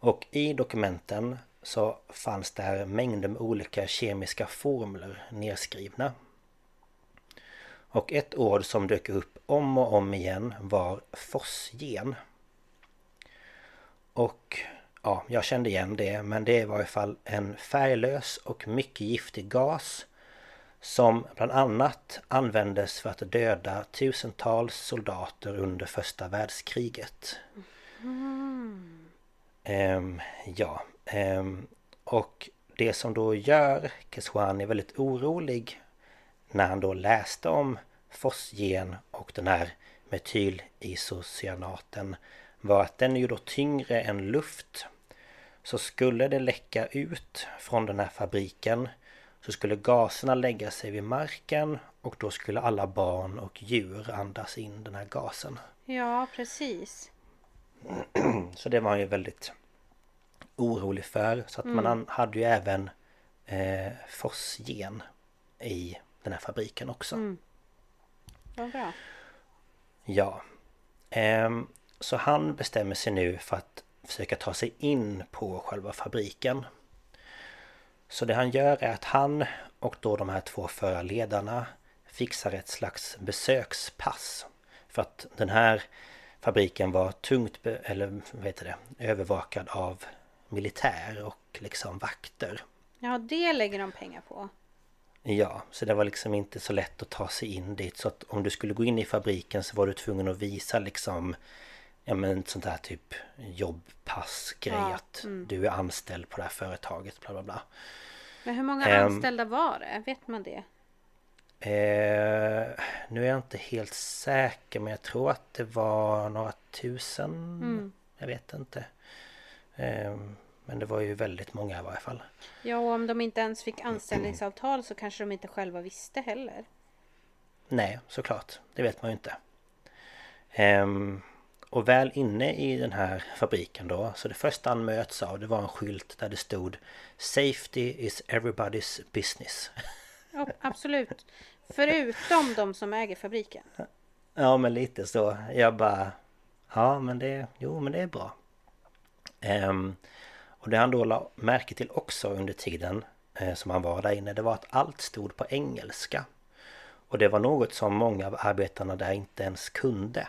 Och i dokumenten så fanns där mängder med olika kemiska formler nedskrivna. Och ett ord som dök upp om och om igen var fosgen. Och ja, jag kände igen det men det är i varje fall en färglös och mycket giftig gas som bland annat användes för att döda tusentals soldater under första världskriget. Mm. Um, ja, um, och det som då gör Keswani väldigt orolig när han då läste om fosgen och den här metylisocyanaten var att den är ju då tyngre än luft. Så skulle det läcka ut från den här fabriken så skulle gaserna lägga sig vid marken och då skulle alla barn och djur andas in den här gasen. Ja, precis. [clears throat] Så det var han ju väldigt orolig för. Så att mm. man hade ju även eh, fosgen i den här fabriken också. Mm. Vad bra. Ja. Ehm, så han bestämmer sig nu för att försöka ta sig in på själva fabriken. Så det han gör är att han och då de här två förarledarna fixar ett slags besökspass. För att den här fabriken var tungt, eller vad heter det, övervakad av militär och liksom vakter. Ja, det lägger de pengar på. Ja, så det var liksom inte så lätt att ta sig in dit. Så att om du skulle gå in i fabriken så var du tvungen att visa liksom Ja men sånt här typ jobbpassgrej ja, att mm. du är anställd på det här företaget bla bla bla. Men hur många um, anställda var det? Vet man det? Eh, nu är jag inte helt säker men jag tror att det var några tusen. Mm. Jag vet inte. Eh, men det var ju väldigt många i varje fall. Ja, och om de inte ens fick anställningsavtal så kanske de inte själva visste heller. Nej, såklart. Det vet man ju inte. Um, och väl inne i den här fabriken då, så det första han möts av det var en skylt där det stod Safety is everybody's business. Ja, absolut. Förutom de som äger fabriken. Ja, men lite så. Jag bara... Ja, men det... Jo, men det är bra. Um, och det han då la märke till också under tiden eh, som han var där inne, det var att allt stod på engelska. Och det var något som många av arbetarna där inte ens kunde.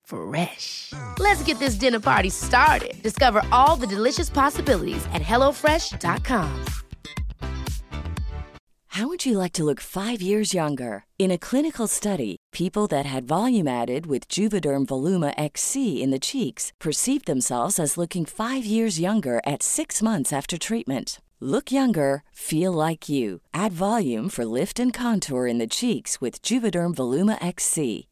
Fresh. Let's get this dinner party started. Discover all the delicious possibilities at hellofresh.com. How would you like to look five years younger? In a clinical study, people that had volume added with Juvederm Voluma XC in the cheeks perceived themselves as looking five years younger at six months after treatment. Look younger, feel like you. Add volume for lift and contour in the cheeks with Juvederm Voluma XC.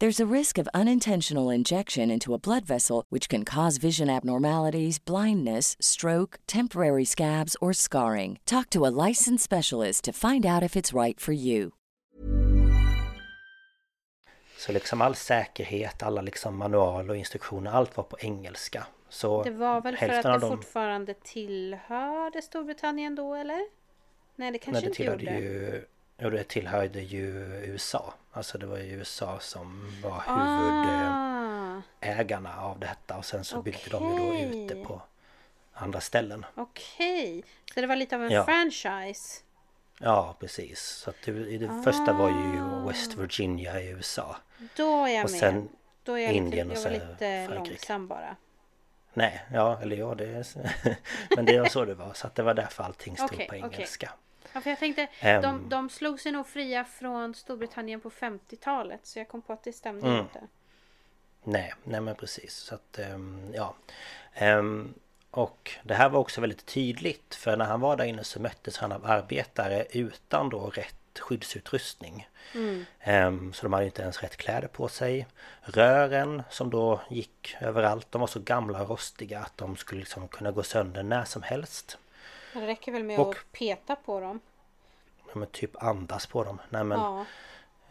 There's a risk of unintentional injection into a blood vessel, which can cause vision abnormalities, blindness, stroke, temporary scabs, or scarring. Talk to a licensed specialist to find out if it's right for you. Så liksom all säkerhet, alla liksom manual och instruktioner, allt var på engelska. Så det var väl för att det dem... fortfarande tillhörde Storbritannien då eller? Nej det kanske Nej, det inte gjorde. Ju, jo det tillhörde ju USA. Alltså det var ju USA som var huvudägarna ah. av detta och sen så okay. byggde de ju då ut det på andra ställen. Okej, okay. så det var lite av en ja. franchise? Ja, precis. Så det, det ah. första var ju West Virginia i USA. Då är jag och sen med. Då är jag Indien lite, jag var lite Frankrike. långsam bara. Nej, ja, eller ja, det [laughs] men det var så det var. Så att det var därför allting stod okay, på engelska. Ja, för jag tänkte, um, de, de slog sig nog fria från Storbritannien på 50-talet. Så jag kom på att det stämde mm. inte. Nej, nej men precis. Så att, um, ja. Um, och det här var också väldigt tydligt. För när han var där inne så möttes han av arbetare utan då rätt skyddsutrustning. Mm. Så de hade inte ens rätt kläder på sig. Rören som då gick överallt, de var så gamla och rostiga att de skulle liksom kunna gå sönder när som helst. Det räcker väl med och, att peta på dem? Ja, men typ andas på dem. Nej, men, ja.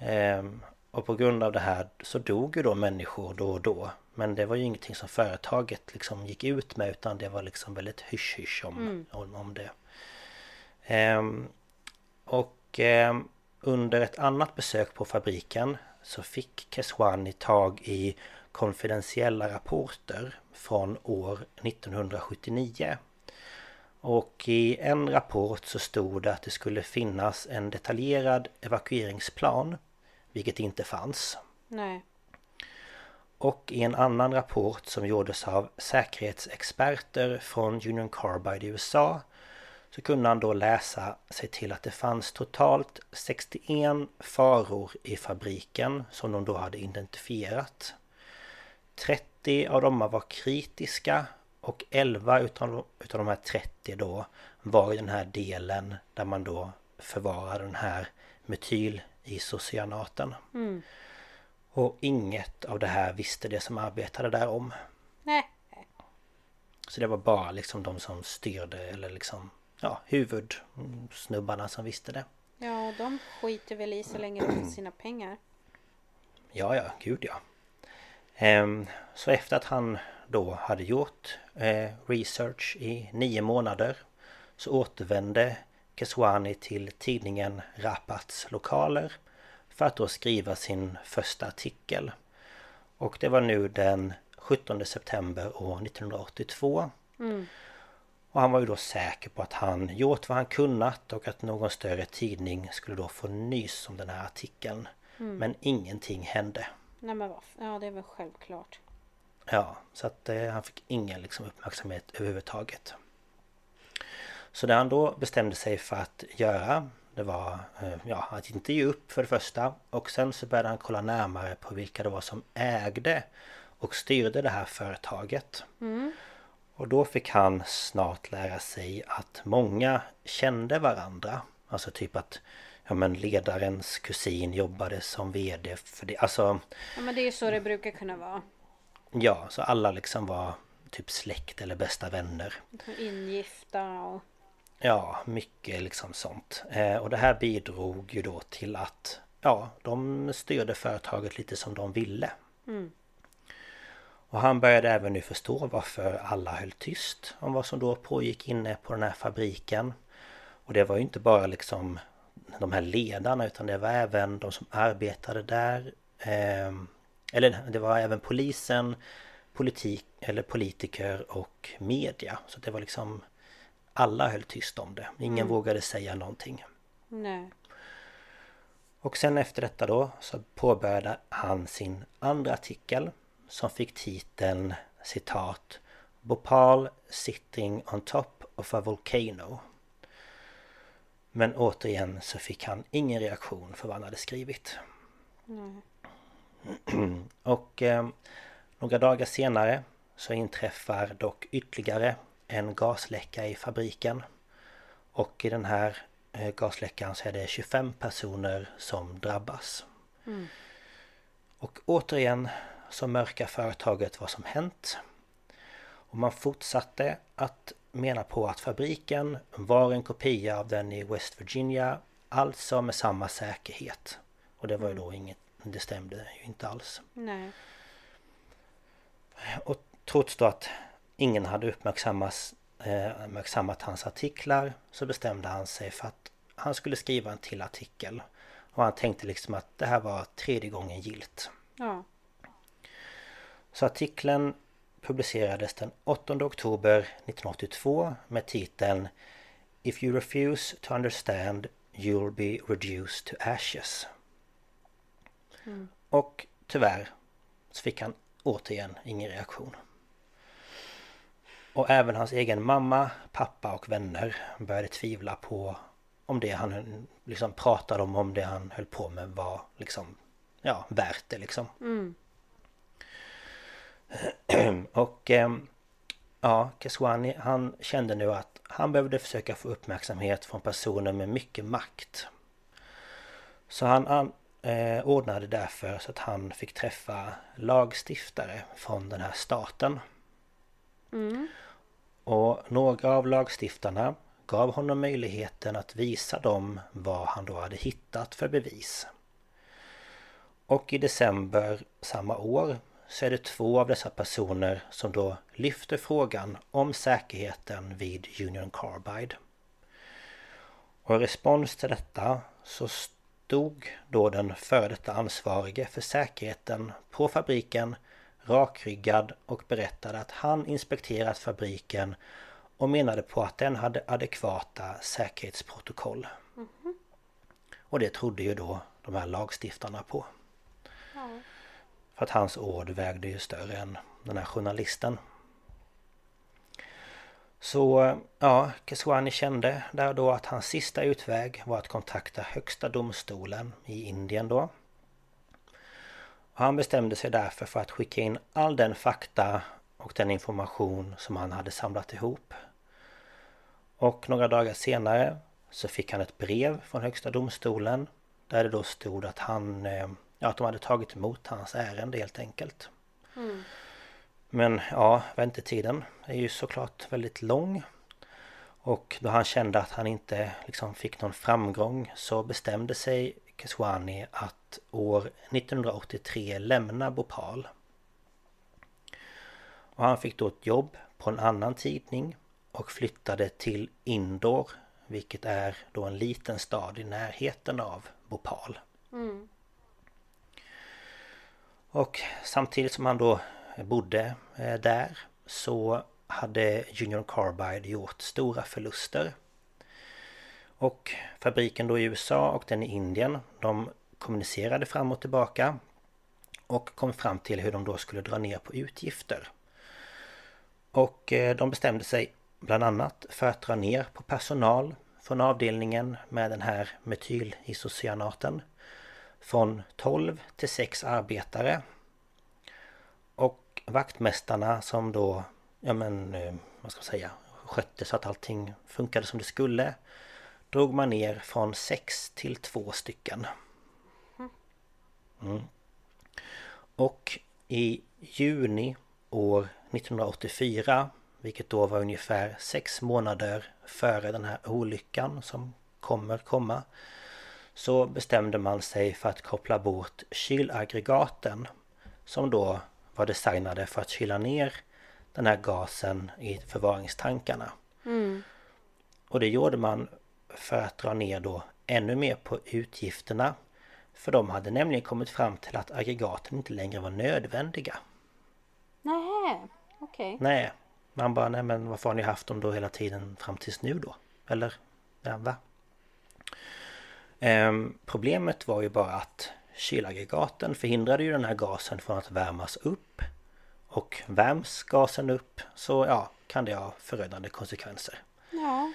eh, och på grund av det här så dog ju då människor då och då. Men det var ju ingenting som företaget liksom gick ut med utan det var liksom väldigt hysch-hysch om, mm. om, om, det. Eh, och eh, under ett annat besök på fabriken så fick Keswani tag i konfidentiella rapporter från år 1979 och i en rapport så stod det att det skulle finnas en detaljerad evakueringsplan. Vilket inte fanns. Nej. Och i en annan rapport som gjordes av säkerhetsexperter från Union Carbide i USA så kunde han då läsa sig till att det fanns totalt 61 faror i fabriken som de då hade identifierat. 30 av dem var kritiska och 11 utav, utav de här 30 då var i den här delen där man då förvarar den här metylisocyanaten. Mm. Och inget av det här visste det som arbetade där om. Nej. Så det var bara liksom de som styrde eller liksom ja, huvudsnubbarna som visste det. Ja, de skiter väl i så länge de har [clears throat] sina pengar. Ja, ja, gud ja. Ehm, så efter att han då hade gjort eh, research i nio månader så återvände Keswani till tidningen Rapats lokaler för att då skriva sin första artikel. Och det var nu den 17 september år 1982. Mm. Och han var ju då säker på att han gjort vad han kunnat och att någon större tidning skulle då få nys om den här artikeln. Mm. Men ingenting hände. Nej men vad, ja det är väl självklart. Ja, så att eh, han fick ingen liksom, uppmärksamhet överhuvudtaget. Så det han då bestämde sig för att göra det var eh, ja, att inte ge upp för det första och sen så började han kolla närmare på vilka det var som ägde och styrde det här företaget. Mm. Och då fick han snart lära sig att många kände varandra. Alltså typ att ja, men ledarens kusin jobbade som VD för det. Alltså... Ja men det är så det brukar kunna vara. Ja, så alla liksom var typ släkt eller bästa vänner. Ingifta och... Ja, mycket liksom sånt. Eh, och det här bidrog ju då till att ja, de styrde företaget lite som de ville. Mm. Och han började även nu förstå varför alla höll tyst om vad som då pågick inne på den här fabriken. Och det var ju inte bara liksom de här ledarna utan det var även de som arbetade där. Eh, eller det var även polisen, politik eller politiker och media. Så det var liksom alla höll tyst om det. Ingen mm. vågade säga någonting. Nej. Och sen efter detta då så påbörjade han sin andra artikel som fick titeln citat Bhopal sitting on top of a volcano. Men återigen så fick han ingen reaktion för vad han hade skrivit. Mm. [clears throat] Och eh, några dagar senare så inträffar dock ytterligare en gasläcka i fabriken. Och i den här eh, gasläckan så är det 25 personer som drabbas. Mm. Och återigen så mörkar företaget vad som hänt. Och man fortsatte att mena på att fabriken var en kopia av den i West Virginia. Alltså med samma säkerhet. Och det var ju mm. då inget, det stämde ju inte alls. Nej. Och trots då att ingen hade uppmärksammat, eh, uppmärksammat hans artiklar så bestämde han sig för att han skulle skriva en till artikel. Och han tänkte liksom att det här var tredje gången gilt. Ja. Så artikeln publicerades den 8 oktober 1982 med titeln If you refuse to understand you'll be reduced to ashes. Mm. Och tyvärr så fick han återigen ingen reaktion. Och även hans egen mamma, pappa och vänner började tvivla på om det han liksom pratade om, om det han höll på med var liksom, ja, värt det liksom. Mm. [clears throat] och ehm, ja, Keswani han kände nu att han behövde försöka få uppmärksamhet från personer med mycket makt. Så han, han eh, ordnade därför så att han fick träffa lagstiftare från den här staten. Mm. Och några av lagstiftarna gav honom möjligheten att visa dem vad han då hade hittat för bevis. Och i december samma år så är det två av dessa personer som då lyfter frågan om säkerheten vid Union Carbide. Och i respons till detta så stod då den före detta ansvarige för säkerheten på fabriken rakryggad och berättade att han inspekterat fabriken och menade på att den hade adekvata säkerhetsprotokoll. Mm -hmm. Och det trodde ju då de här lagstiftarna på. Ja. För att hans ord vägde ju större än den här journalisten. Så ja, Keswani kände där då att hans sista utväg var att kontakta Högsta domstolen i Indien då. Och han bestämde sig därför för att skicka in all den fakta och den information som han hade samlat ihop. Och några dagar senare så fick han ett brev från Högsta domstolen där det då stod att han eh, ja, att de hade tagit emot hans ärende helt enkelt. Mm. Men ja, väntetiden är ju såklart väldigt lång. Och då han kände att han inte liksom fick någon framgång så bestämde sig Keswani att år 1983 lämna Bhopal. Och han fick då ett jobb på en annan tidning och flyttade till Indor vilket är då en liten stad i närheten av Bhopal. Mm. Och samtidigt som han då bodde eh, där så hade Union Carbide gjort stora förluster. Och fabriken då i USA och den i Indien, de kommunicerade fram och tillbaka och kom fram till hur de då skulle dra ner på utgifter. Och eh, de bestämde sig bland annat för att dra ner på personal från avdelningen med den här metylisocyanaten från 12 till 6 arbetare. Vaktmästarna som då, ja men, eh, vad ska man säga, skötte så att allting funkade som det skulle drog man ner från sex till två stycken. Mm. Och i juni år 1984 vilket då var ungefär sex månader före den här olyckan som kommer komma Så bestämde man sig för att koppla bort kylaggregaten Som då var designade för att kyla ner den här gasen i förvaringstankarna mm. Och det gjorde man för att dra ner då ännu mer på utgifterna För de hade nämligen kommit fram till att aggregaten inte längre var nödvändiga Nej, okej okay. Nej, man bara, nej men varför har ni haft dem då hela tiden fram tills nu då? Eller, ja, va? Ehm, problemet var ju bara att kylaggregaten förhindrade ju den här gasen från att värmas upp. Och värms gasen upp så ja, kan det ha förödande konsekvenser. Ja.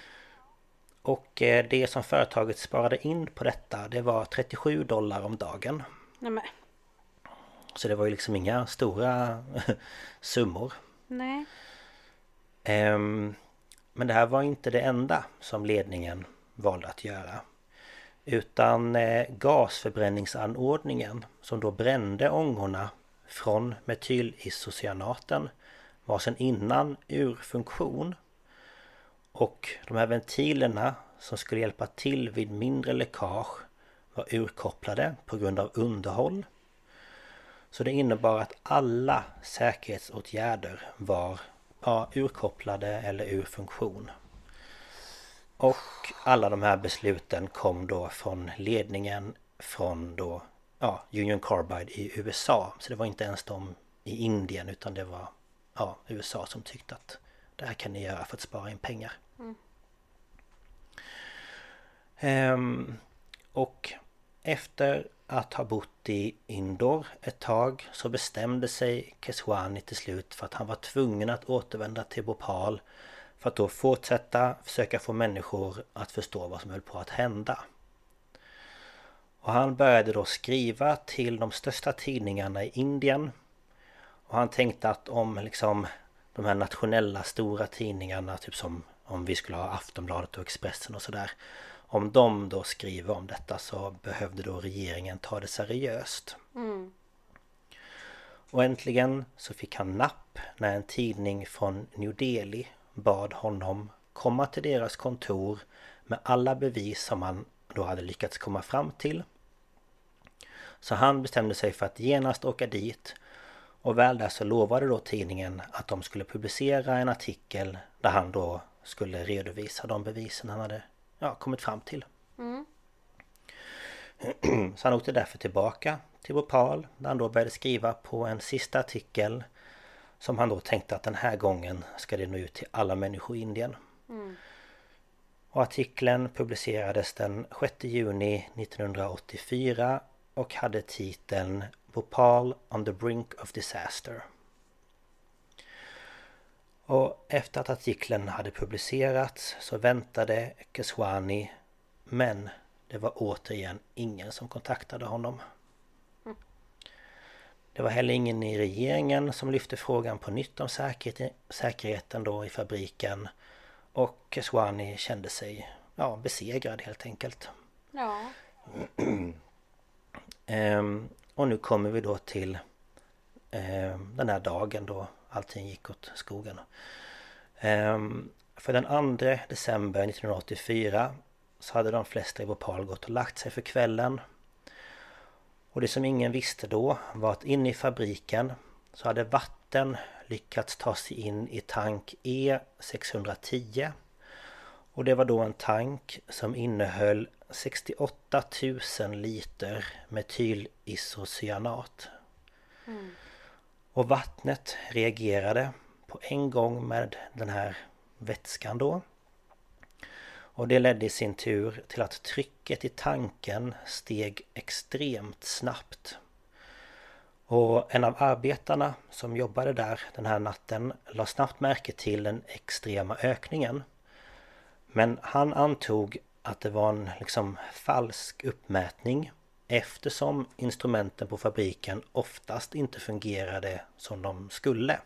Och eh, det som företaget sparade in på detta det var 37 dollar om dagen. Nämen. Så det var ju liksom inga stora [laughs] summor. Nej. Ehm, men det här var inte det enda som ledningen valde att göra. Utan eh, gasförbränningsanordningen som då brände ångorna från metylisocyanaten var sedan innan ur funktion. Och de här ventilerna som skulle hjälpa till vid mindre läckage var urkopplade på grund av underhåll. Så det innebar att alla säkerhetsåtgärder var ja, urkopplade eller ur funktion. Och alla de här besluten kom då från ledningen från då ja, Union Carbide i USA. Så det var inte ens de i Indien utan det var ja, USA som tyckte att det här kan ni göra för att spara in pengar. Mm. Ehm, och efter att ha bott i Indor ett tag så bestämde sig Keswani till slut för att han var tvungen att återvända till Bhopal för att då fortsätta försöka få människor att förstå vad som höll på att hända. Och han började då skriva till de största tidningarna i Indien och han tänkte att om liksom de här nationella stora tidningarna, typ som om vi skulle ha Aftonbladet och Expressen och sådär om de då skriver om detta så behövde då regeringen ta det seriöst. Mm. Och äntligen så fick han napp när en tidning från New Delhi bad honom komma till deras kontor med alla bevis som han då hade lyckats komma fram till. Så han bestämde sig för att genast åka dit och väl där så lovade då tidningen att de skulle publicera en artikel där han då skulle redovisa de bevisen han hade ja, kommit fram till. Mm. [clears throat] Så han åkte därför tillbaka till Bhopal där han då började skriva på en sista artikel som han då tänkte att den här gången ska det nå ut till alla människor i Indien. Mm. Och artikeln publicerades den 6 juni 1984 och hade titeln Bhopal on the brink of disaster. Och efter att artikeln hade publicerats så väntade Keswani men det var återigen ingen som kontaktade honom. Det var heller ingen i regeringen som lyfte frågan på nytt om säkerheten då i fabriken. Och Keswani kände sig ja, besegrad helt enkelt. Ja. ehm, och nu kommer vi då till eh, den här dagen då allting gick åt skogen. Ehm, för den 2 december 1984 så hade de flesta i Bhopal gått och lagt sig för kvällen. Och det som ingen visste då var att inne i fabriken så hade vatten lyckats ta sig in i tank E610 och det var då en tank som innehöll 68 000 liter metylisocyanat. Mm. Och vattnet reagerade på en gång med den här vätskan då. Och det ledde i sin tur till att trycket i tanken steg extremt snabbt. Och en av arbetarna som jobbade där den här natten la snabbt märke till den extrema ökningen. Men han antog att det var en liksom falsk uppmätning eftersom instrumenten på fabriken oftast inte fungerade som de skulle.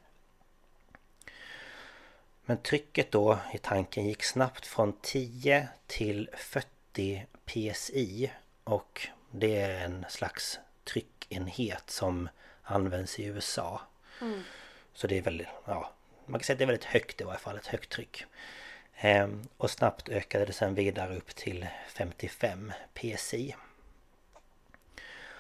Men trycket då i tanken gick snabbt från 10 till 40 psi och det är en slags tryckenhet som används i USA. Mm. Så det är väldigt, ja, man kan säga att det är väldigt högt i varje fall, ett högt tryck. Ehm, och snabbt ökade det sen vidare upp till 55 psi.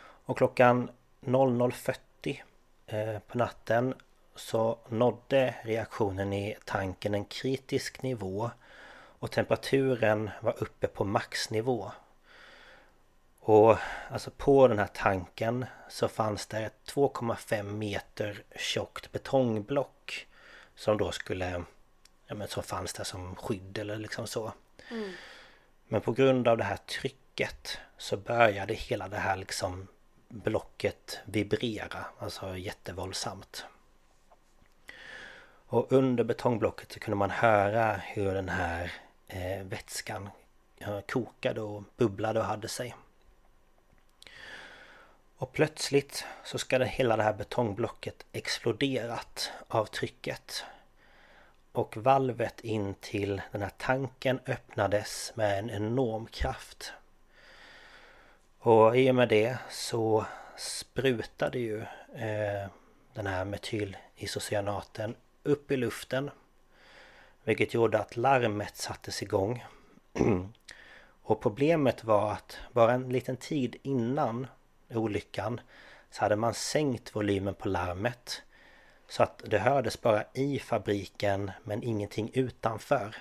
Och klockan 00.40 eh, på natten så nådde reaktionen i tanken en kritisk nivå och temperaturen var uppe på maxnivå. Och alltså på den här tanken så fanns det ett 2,5 meter tjockt betongblock som då skulle ja, men som fanns där som skydd eller liksom så. Mm. Men på grund av det här trycket så började hela det här liksom blocket vibrera, alltså jättevåldsamt. Och under betongblocket så kunde man höra hur den här eh, vätskan kokade och bubblade och hade sig. Och plötsligt så ska det hela det här betongblocket exploderat av trycket. Och valvet in till den här tanken öppnades med en enorm kraft. Och i och med det så sprutade ju eh, den här metylisocyanaten upp i luften. Vilket gjorde att larmet sattes igång. [clears throat] Och problemet var att bara en liten tid innan olyckan så hade man sänkt volymen på larmet. Så att det hördes bara i fabriken men ingenting utanför.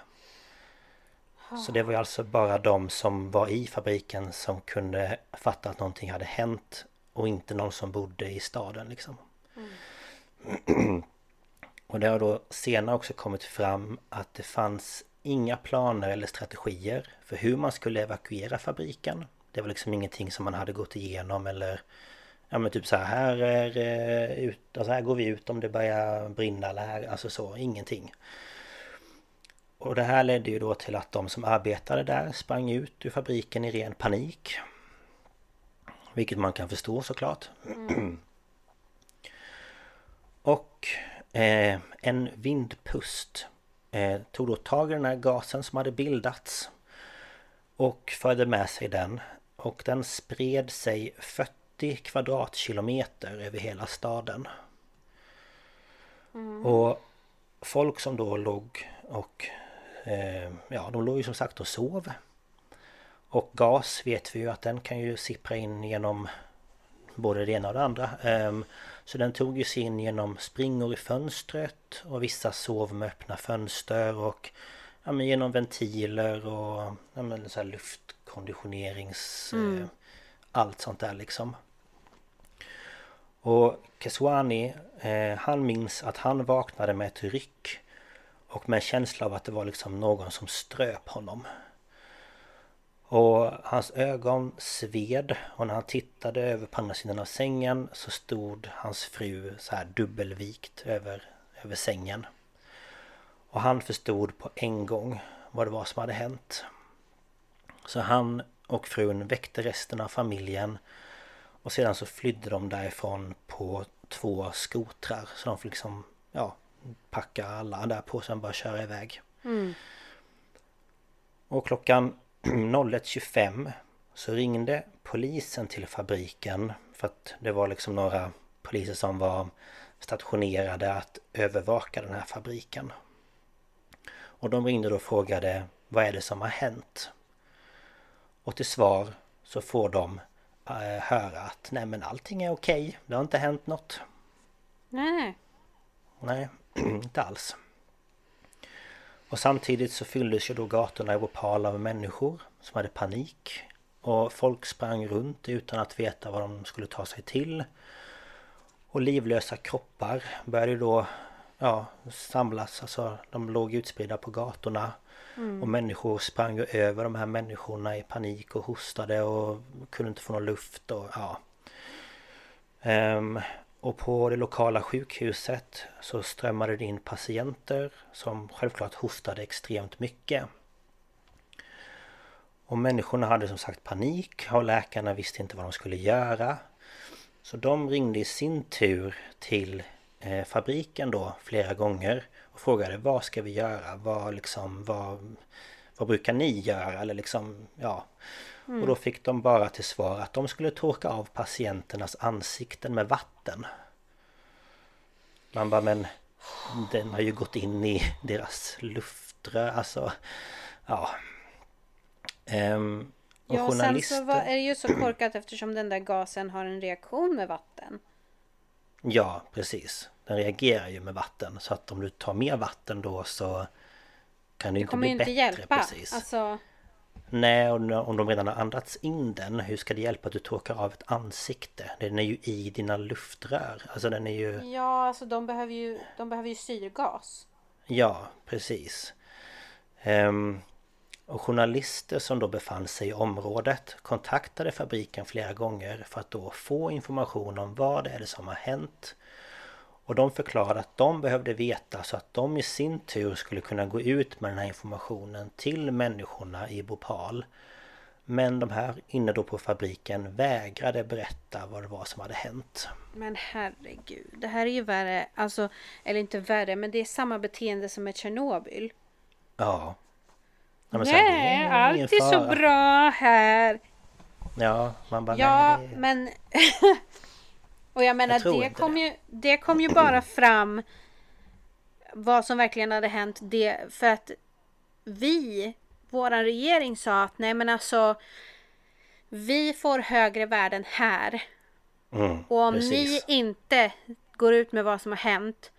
Så det var ju alltså bara de som var i fabriken som kunde fatta att någonting hade hänt och inte någon som bodde i staden liksom. Mm. [clears throat] och det har då senare också kommit fram att det fanns inga planer eller strategier för hur man skulle evakuera fabriken. Det var liksom ingenting som man hade gått igenom eller Ja men typ så här, här är eh, ut, alltså här går vi ut om det börjar brinna eller här, alltså så, ingenting. Och det här ledde ju då till att de som arbetade där sprang ut ur fabriken i ren panik. Vilket man kan förstå såklart. Mm. [clears throat] Och eh, en vindpust eh, tog då tag i den här gasen som hade bildats. Och förde med sig den. Och den spred sig 40 kvadratkilometer över hela staden. Mm. Och folk som då låg och eh, ja, de låg ju som sagt och sov. Och gas vet vi ju att den kan ju sippra in genom både det ena och det andra. Så den tog ju sig in genom springor i fönstret och vissa sov med öppna fönster och ja, men genom ventiler och ja, men så luftkonditionerings... Mm. Eh, allt sånt där liksom. Och Keswani, eh, han minns att han vaknade med ett ryck och med en känsla av att det var liksom någon som ströp honom. Och hans ögon sved och när han tittade över på andra sidan av sängen så stod hans fru så här dubbelvikt över, över sängen. Och han förstod på en gång vad det var som hade hänt. Så han och frun väckte resten av familjen och sedan så flydde de därifrån på två skotrar så de fick liksom, ja, packa alla där på sen bara köra iväg. Mm. Och klockan [clears throat] 01.25 så ringde polisen till fabriken för att det var liksom några poliser som var stationerade att övervaka den här fabriken. Och de ringde då och frågade vad är det som har hänt? Och till svar så får de äh, höra att nej men allting är okej, det har inte hänt något. Nej. Nej, [clears throat] inte alls. Och samtidigt så fylldes ju då gatorna i Bhopal av människor som hade panik. Och folk sprang runt utan att veta vad de skulle ta sig till. Och livlösa kroppar började då ja, samlas, alltså de låg utspridda på gatorna. Mm. Och människor sprang över de här människorna i panik och hostade och kunde inte få någon luft och ja. Um, och på det lokala sjukhuset så strömmade det in patienter som självklart hostade extremt mycket. Och människorna hade som sagt panik och läkarna visste inte vad de skulle göra. Så de ringde i sin tur till eh, fabriken då flera gånger och frågade vad ska vi göra? Vad liksom, vad, vad brukar ni göra? Eller liksom, ja. Mm. Och då fick de bara till svar att de skulle torka av patienternas ansikten med vatten. Man bara men den har ju gått in i deras luftrör, alltså ja. Ehm, och ja, journalister... sen så var, är det ju så korkat eftersom den där gasen har en reaktion med vatten. Ja, precis. Den reagerar ju med vatten så att om du tar mer vatten då så kan det, det inte bli inte bättre. Hjälpa. Precis. Alltså... Nej, och om de redan har andats in den, hur ska det hjälpa att du torkar av ett ansikte? Den är ju i dina luftrör. Alltså den är ju... Ja, alltså de behöver ju, de behöver ju syrgas. Ja, precis. Um, och journalister som då befann sig i området kontaktade fabriken flera gånger för att då få information om vad det är som har hänt. Och de förklarade att de behövde veta så att de i sin tur skulle kunna gå ut med den här informationen till människorna i Bhopal. Men de här inne då på fabriken vägrade berätta vad det var som hade hänt. Men herregud, det här är ju värre, alltså, eller inte värre, men det är samma beteende som med Tjernobyl. Ja. Ja, nej, allt är så bra här. Ja, man bara Ja, nej, det... men... [laughs] och jag menar, jag det, kom det. Ju, det kom ju bara fram vad som verkligen hade hänt. Det, för att vi, våran regering sa att nej men alltså vi får högre värden här. Mm, och om precis. ni inte går ut med vad som har hänt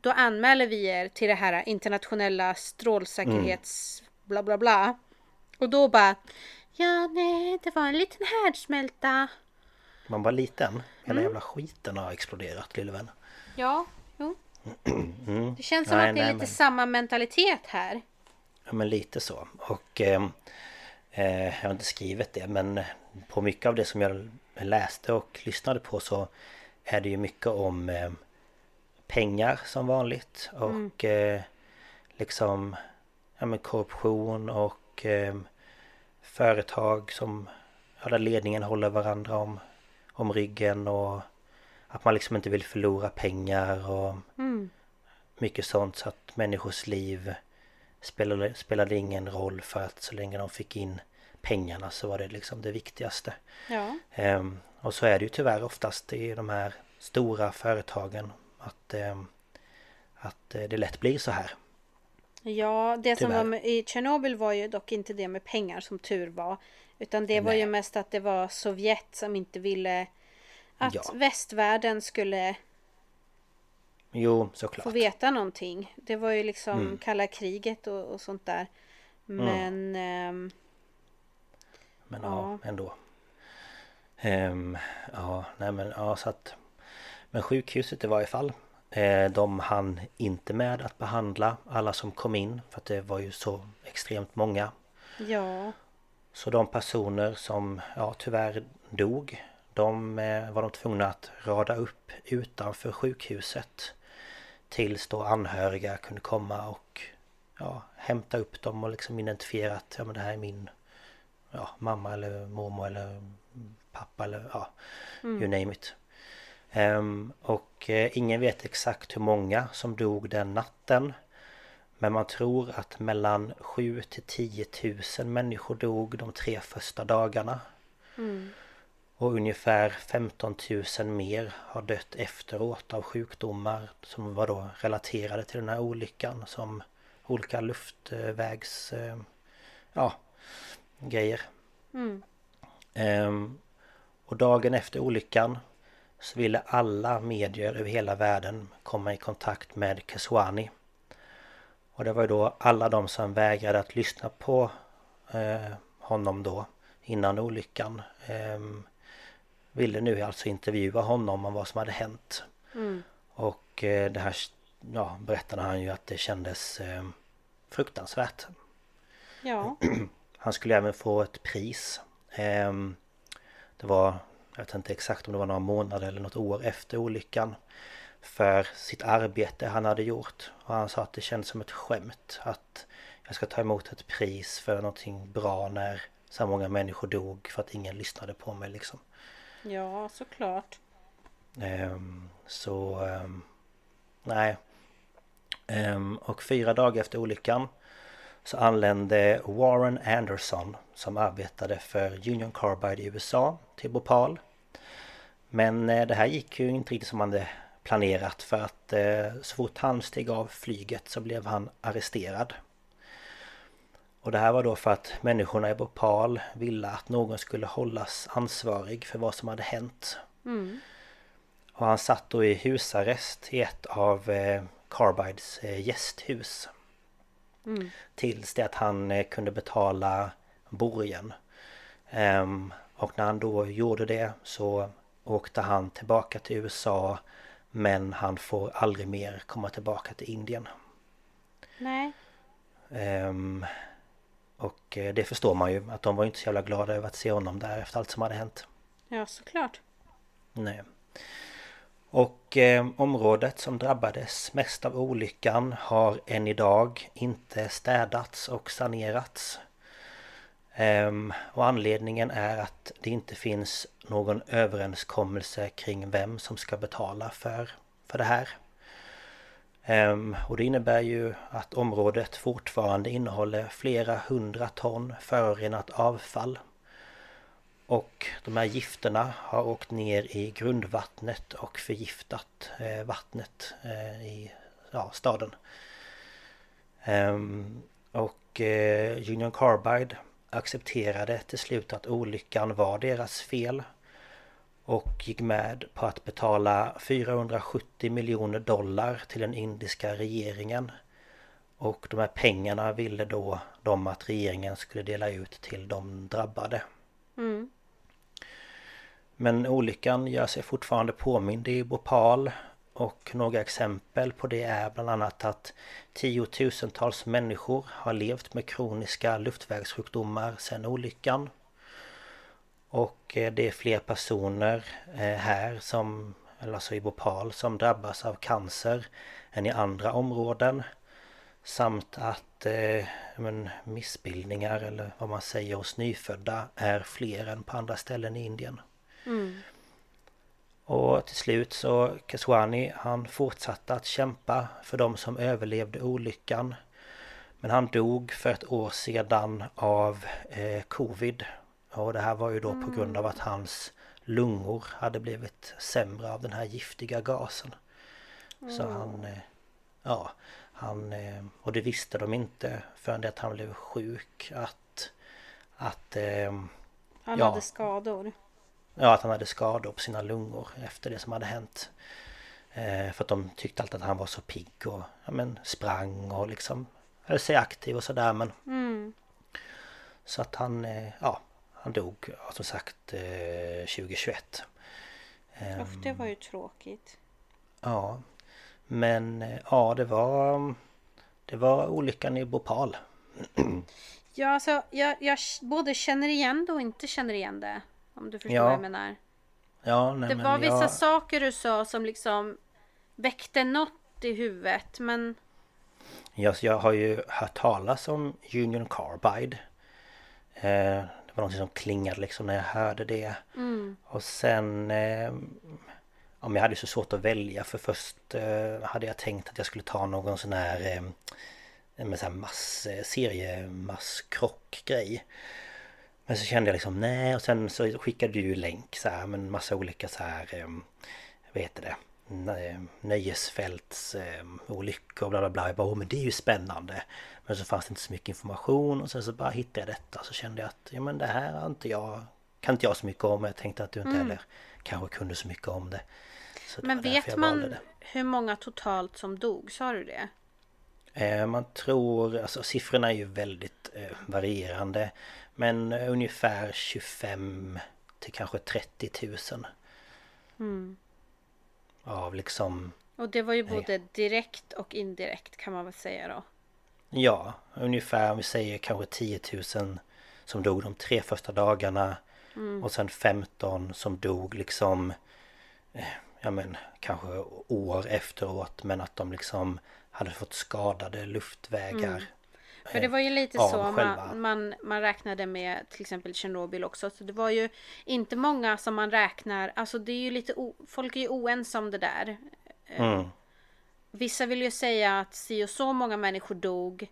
då anmäler vi er till det här internationella strålsäkerhets... Mm bla bla bla. Och då bara Ja nej det var en liten härdsmälta. Man var liten. Hela mm. jävla skiten har exploderat lille vän. Ja, jo. [clears throat] Mm. Det känns som nej, att det är nej, lite men... samma mentalitet här. Ja men lite så. Och eh, eh, jag har inte skrivit det men på mycket av det som jag läste och lyssnade på så är det ju mycket om eh, pengar som vanligt och mm. eh, liksom ja, men korruption och eh, företag som ja, där ledningen håller varandra om, om ryggen och att man liksom inte vill förlora pengar och mm. mycket sånt så att människors liv spelade, spelade ingen roll för att så länge de fick in pengarna så var det liksom det viktigaste. Ja. Um, och så är det ju tyvärr oftast i de här stora företagen att, um, att uh, det lätt blir så här. Ja, det Tyvärr. som var i Tjernobyl var ju dock inte det med pengar som tur var. Utan det Nej. var ju mest att det var Sovjet som inte ville att ja. västvärlden skulle Jo, såklart. Få veta någonting. Det var ju liksom mm. kalla kriget och, och sånt där. Mm. Men... Mm. Ähm, men ja, ja ändå. Ähm, ja, nej men ja så att... Men sjukhuset i varje fall Eh, de hann inte med att behandla alla som kom in för att det var ju så extremt många. Ja. Så de personer som ja, tyvärr dog de eh, var de tvungna att rada upp utanför sjukhuset tills då anhöriga kunde komma och ja, hämta upp dem och liksom identifiera att ja, men det här är min ja, mamma eller mormor eller pappa eller ja, mm. you name it. Um, och uh, ingen vet exakt hur många som dog den natten. Men man tror att mellan 7 till 10 000 människor dog de tre första dagarna. Mm. Och ungefär 15 000 mer har dött efteråt av sjukdomar som var då relaterade till den här olyckan som olika luftvägs... Uh, ja, grejer. Mm. Um, och dagen efter olyckan så ville alla medier över hela världen komma i kontakt med Keswani. Och det var ju då alla de som vägrade att lyssna på eh, honom då innan olyckan eh, ville nu alltså intervjua honom om vad som hade hänt. Mm. Och eh, det här ja, berättade han ju att det kändes eh, fruktansvärt. Ja. [clears throat] Han skulle även få ett pris. Eh, det var, jag vet inte exakt om det var några månader eller något år efter olyckan. För sitt arbete han hade gjort. Och han sa att det kändes som ett skämt att jag ska ta emot ett pris för någonting bra när så många människor dog för att ingen lyssnade på mig liksom. Ja, såklart. Um, så... Um, nej. Um, och fyra dagar efter olyckan så anlände Warren Anderson som arbetade för Union Carbide i USA till Bhopal. Men uh, det här gick ju inte riktigt som han hade planerat för att uh, så fort han steg av flyget så blev han arresterad. Och det här var då för att människorna i Bhopal ville att någon skulle hållas ansvarig för vad som hade hänt. Mm. Och han satt då i husarrest i ett av eh, Carbides eh, gästhus. Mm. Tills det att han eh, kunde betala borgen. Um, och när han då gjorde det så åkte han tillbaka till USA men han får aldrig mer komma tillbaka till Indien. Nej. Um, och eh, det förstår man ju att de var inte så jävla glada över att se honom där efter allt som hade hänt. Ja, såklart. Nej. Och eh, området som drabbades mest av olyckan har än idag inte städats och sanerats. Ehm, och anledningen är att det inte finns någon överenskommelse kring vem som ska betala för, för det här. Ehm, och det innebär ju att området fortfarande innehåller flera hundra ton förorenat avfall. Och de här gifterna har åkt ner i grundvattnet och förgiftat eh, vattnet eh, i ja, staden. Ehm, och eh, Union Carbide accepterade till slut att olyckan var deras fel och gick med på att betala 470 miljoner dollar till den indiska regeringen. Och de här pengarna ville då de att regeringen skulle dela ut till de drabbade. Mm. Men olyckan gör sig fortfarande påmind i Bhopal och några exempel på det är bland annat att tiotusentals människor har levt med kroniska luftvägssjukdomar sedan olyckan. Och eh, det är fler personer eh, här som, alltså i Bhopal, som drabbas av cancer än i andra områden. Samt att eh, men, missbildningar eller vad man säger hos nyfödda är fler än på andra ställen i Indien. Mm. Och till slut så Keswani han fortsatte att kämpa för de som överlevde olyckan. Men han dog för ett år sedan av eh, Covid och det här var ju då på grund av att hans lungor hade blivit sämre av den här giftiga gasen. Mm. Så han... Eh, ja, han... Eh, och det visste de inte förrän det att han blev sjuk att... Att... Eh, han ja, hade skador. Ja, att han hade skador på sina lungor efter det som hade hänt. för att de tyckte alltid att han var så pigg och ja, men, sprang och liksom höll sig aktiv och sådär men... Mm. Så att han, ja han dog som sagt 2021. Eh, Uff, det var ju tråkigt. Ja. Men eh, ja, det var... Det var olyckan i Bhopal. [clears throat] Ja, alltså jag, jag både känner igen det och inte känner igen det. Om du förstår ja. vad jag menar. Ja, nej, Det var vissa jag... saker du sa som liksom väckte något i huvudet, men... Ja, jag har ju hört talas om Union Carbide. Eh, det var något som klingade liksom när jag hörde det. Mm. Och sen... Eh, ja, men jag hade så svårt att välja för först eh, hade jag tänkt att jag skulle ta någon sån här... Eh, med sån här mass, eh, seriemasskrock-grej. Men så kände jag liksom nej och sen så skickade du ju länk så här med en massa olika så här... Eh, vad heter det? nöjesfältsolyckor och bla bla bla. Jag bara, oh, men det är ju spännande. Men så fanns det inte så mycket information och sen så bara hittade jag detta så kände jag att ja men det här har inte jag kan inte jag så mycket om. Jag tänkte att du inte mm. heller kanske kunde så mycket om det. Men vet man hur många totalt som dog? Sa du det? Eh, man tror, alltså siffrorna är ju väldigt eh, varierande. Men ungefär 25 till kanske 30 000. Mm. Av liksom... Och det var ju både direkt och indirekt kan man väl säga då? Ja, ungefär om vi säger kanske 10 000 som dog de tre första dagarna. Mm. Och sen 15 som dog liksom eh, ja men kanske år efteråt men att de liksom hade fått skadade luftvägar. Mm. För det var ju lite så man, man, man, räknade med till exempel Tjernobyl också. Så det var ju inte många som man räknar, alltså det är ju lite, folk är ju oense om det där. Eh, mm. Vissa vill ju säga att si och så många människor dog.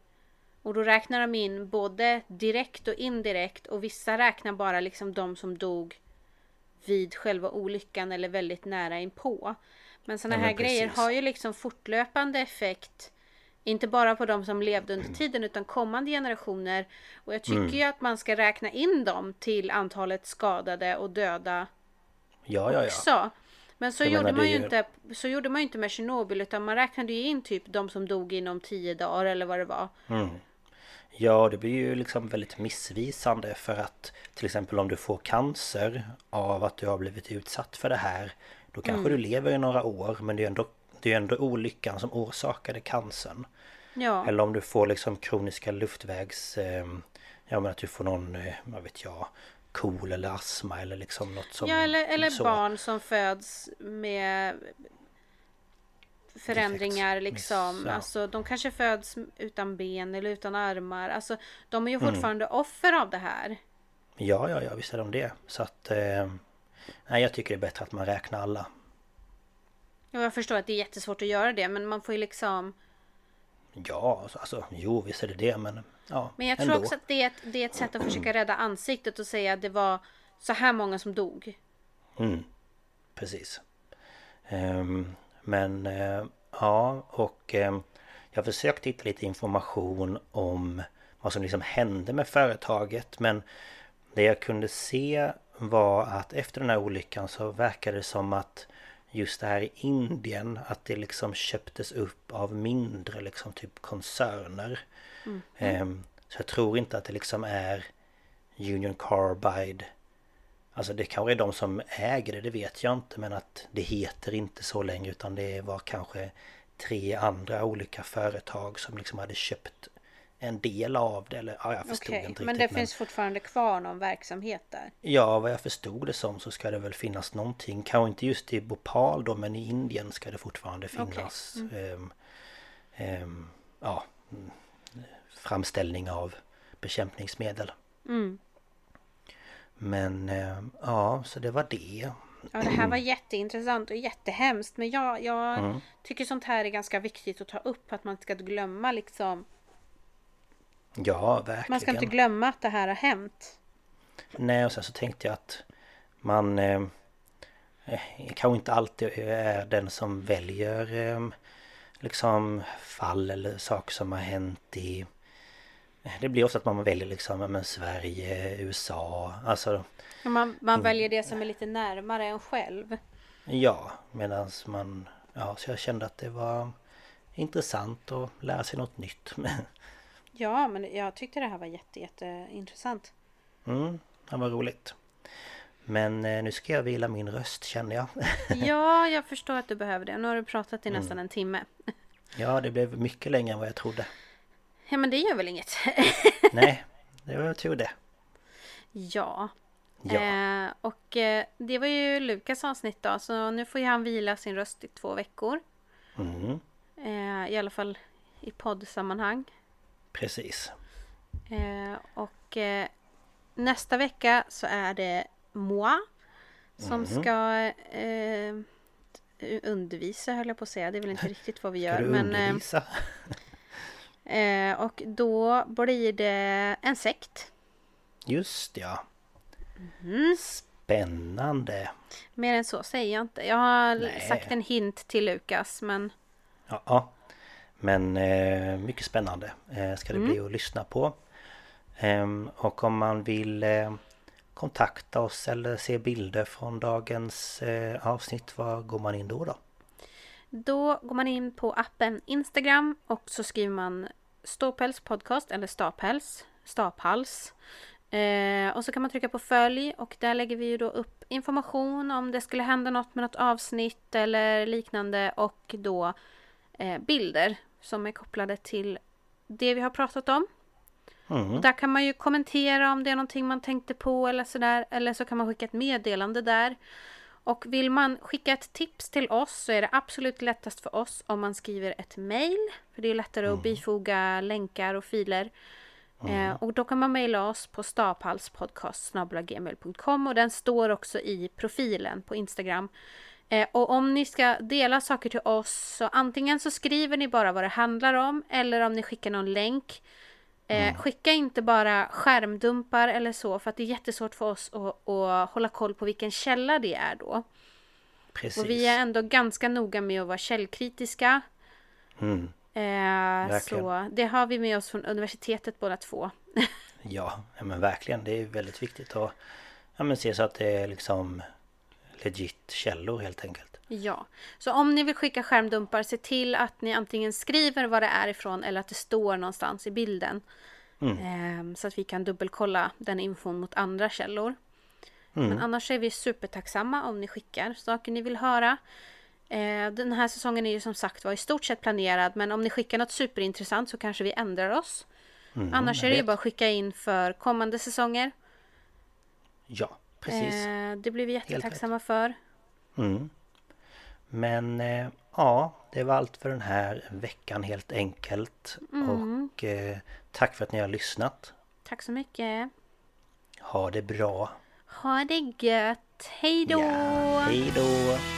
Och då räknar de in både direkt och indirekt och vissa räknar bara liksom de som dog vid själva olyckan eller väldigt nära inpå. Men sådana ja, här precis. grejer har ju liksom fortlöpande effekt. Inte bara på de som levde under tiden utan kommande generationer. Och jag tycker mm. ju att man ska räkna in dem till antalet skadade och döda ja, ja, också. Men så gjorde, man ju inte, så gjorde man ju inte med Tjernobyl utan man räknade ju in typ de som dog inom tio dagar eller vad det var. Mm. Ja, det blir ju liksom väldigt missvisande för att till exempel om du får cancer av att du har blivit utsatt för det här då kanske mm. du lever i några år men det är ändå, det är ändå olyckan som orsakade cancern. Ja. Eller om du får liksom kroniska luftvägs... Eh, ja men att du får någon, eh, vad vet jag, KOL eller astma eller liksom något som... Ja eller, eller så. barn som föds med förändringar Defekt. liksom. Miss, ja. Alltså de kanske föds utan ben eller utan armar. Alltså de är ju mm. fortfarande mm. offer av det här. Ja, ja, ja, visst är de det. Så att... Eh, nej, jag tycker det är bättre att man räknar alla. Ja, jag förstår att det är jättesvårt att göra det, men man får ju liksom... Ja, alltså, alltså jo, visst är det det, men ja, Men jag tror ändå. också att det är, ett, det är ett sätt att försöka rädda ansiktet och säga att det var så här många som dog. Mm, precis. Um, men uh, ja, och um, jag försökte hitta lite information om vad som liksom hände med företaget, men det jag kunde se var att efter den här olyckan så verkade det som att just det här i Indien att det liksom köptes upp av mindre liksom typ koncerner. Mm. Um, så jag tror inte att det liksom är Union Carbide Alltså det kanske är de som äger det, det vet jag inte men att det heter inte så länge utan det var kanske tre andra olika företag som liksom hade köpt en del av det eller ja, jag förstod okay, inte riktigt. Men det men... finns fortfarande kvar någon verksamhet där? Ja, vad jag förstod det som så ska det väl finnas någonting. Kanske inte just i Bhopal då men i Indien ska det fortfarande finnas okay. mm. um, um, ja, framställning av bekämpningsmedel. Mm. Men um, ja, så det var det. Ja, det här var jätteintressant och jättehemskt. Men jag, jag mm. tycker sånt här är ganska viktigt att ta upp. Att man ska glömma liksom Ja, verkligen. Man ska inte glömma att det här har hänt. Nej, och sen så tänkte jag att man eh, eh, kanske inte alltid är den som väljer eh, liksom fall eller saker som har hänt i... Det blir ofta att man väljer liksom men Sverige, USA, alltså... Man, man mm. väljer det som är lite närmare en själv. Ja, medan man... Ja, så jag kände att det var intressant att lära sig något nytt. [laughs] Ja, men jag tyckte det här var jätte, jätteintressant. Mm, det var roligt. Men eh, nu ska jag vila min röst känner jag. [laughs] ja, jag förstår att du behöver det. Nu har du pratat i mm. nästan en timme. ja, det blev mycket längre än vad jag trodde. Ja, men det gör väl inget? [laughs] Nej, det var tur det. Ja. ja. Eh, och eh, det var ju Lukas avsnitt då, så nu får ju han vila sin röst i två veckor. Mm. Eh, I alla fall i poddsammanhang. Precis. Eh, och eh, nästa vecka så är det moi som mm. ska eh, undervisa höll jag på att säga. Det är väl inte [laughs] riktigt vad vi gör. Ska du men, undervisa? [laughs] Eh, och då blir det en sekt. Just ja. Mm. Spännande. Mer än så säger jag inte. Jag har Nej. sagt en hint till Lukas men... Ja, men eh, mycket spännande eh, ska det mm. bli att lyssna på. Eh, och om man vill eh, kontakta oss eller se bilder från dagens eh, avsnitt, var går man in då då? Då går man in på appen Instagram och så skriver man Ståpäls podcast eller Stapels, Staphals. Eh, och så kan man trycka på följ och där lägger vi ju då upp information om det skulle hända något med något avsnitt eller liknande och då eh, bilder som är kopplade till det vi har pratat om. Mm. Där kan man ju kommentera om det är någonting man tänkte på eller sådär. Eller så kan man skicka ett meddelande där. Och vill man skicka ett tips till oss så är det absolut lättast för oss om man skriver ett mail. För det är lättare mm. att bifoga länkar och filer. Mm. Eh, och då kan man mejla oss på staphalspodcast.gmail.com och den står också i profilen på Instagram. Eh, och om ni ska dela saker till oss så antingen så skriver ni bara vad det handlar om eller om ni skickar någon länk. Eh, mm. Skicka inte bara skärmdumpar eller så för att det är jättesvårt för oss att, att hålla koll på vilken källa det är då. Precis. Och vi är ändå ganska noga med att vara källkritiska. Mm. Eh, så det har vi med oss från universitetet båda två. [laughs] ja, men verkligen. Det är väldigt viktigt att ja, men se så att det är liksom legit källor helt enkelt. Ja, så om ni vill skicka skärmdumpar, se till att ni antingen skriver vad det är ifrån eller att det står någonstans i bilden. Mm. Eh, så att vi kan dubbelkolla den infon mot andra källor. Mm. Men annars är vi supertacksamma om ni skickar saker ni vill höra. Eh, den här säsongen är ju som sagt var i stort sett planerad men om ni skickar något superintressant så kanske vi ändrar oss. Mm, annars är det ju bara att skicka in för kommande säsonger. Ja, precis. Eh, det blir vi jättetacksamma för. Mm. Men eh, ja, det var allt för den här veckan helt enkelt. Mm. Och eh, tack för att ni har lyssnat. Tack så mycket. Ha det bra. Ha det gött. Hej då! Ja, hej då!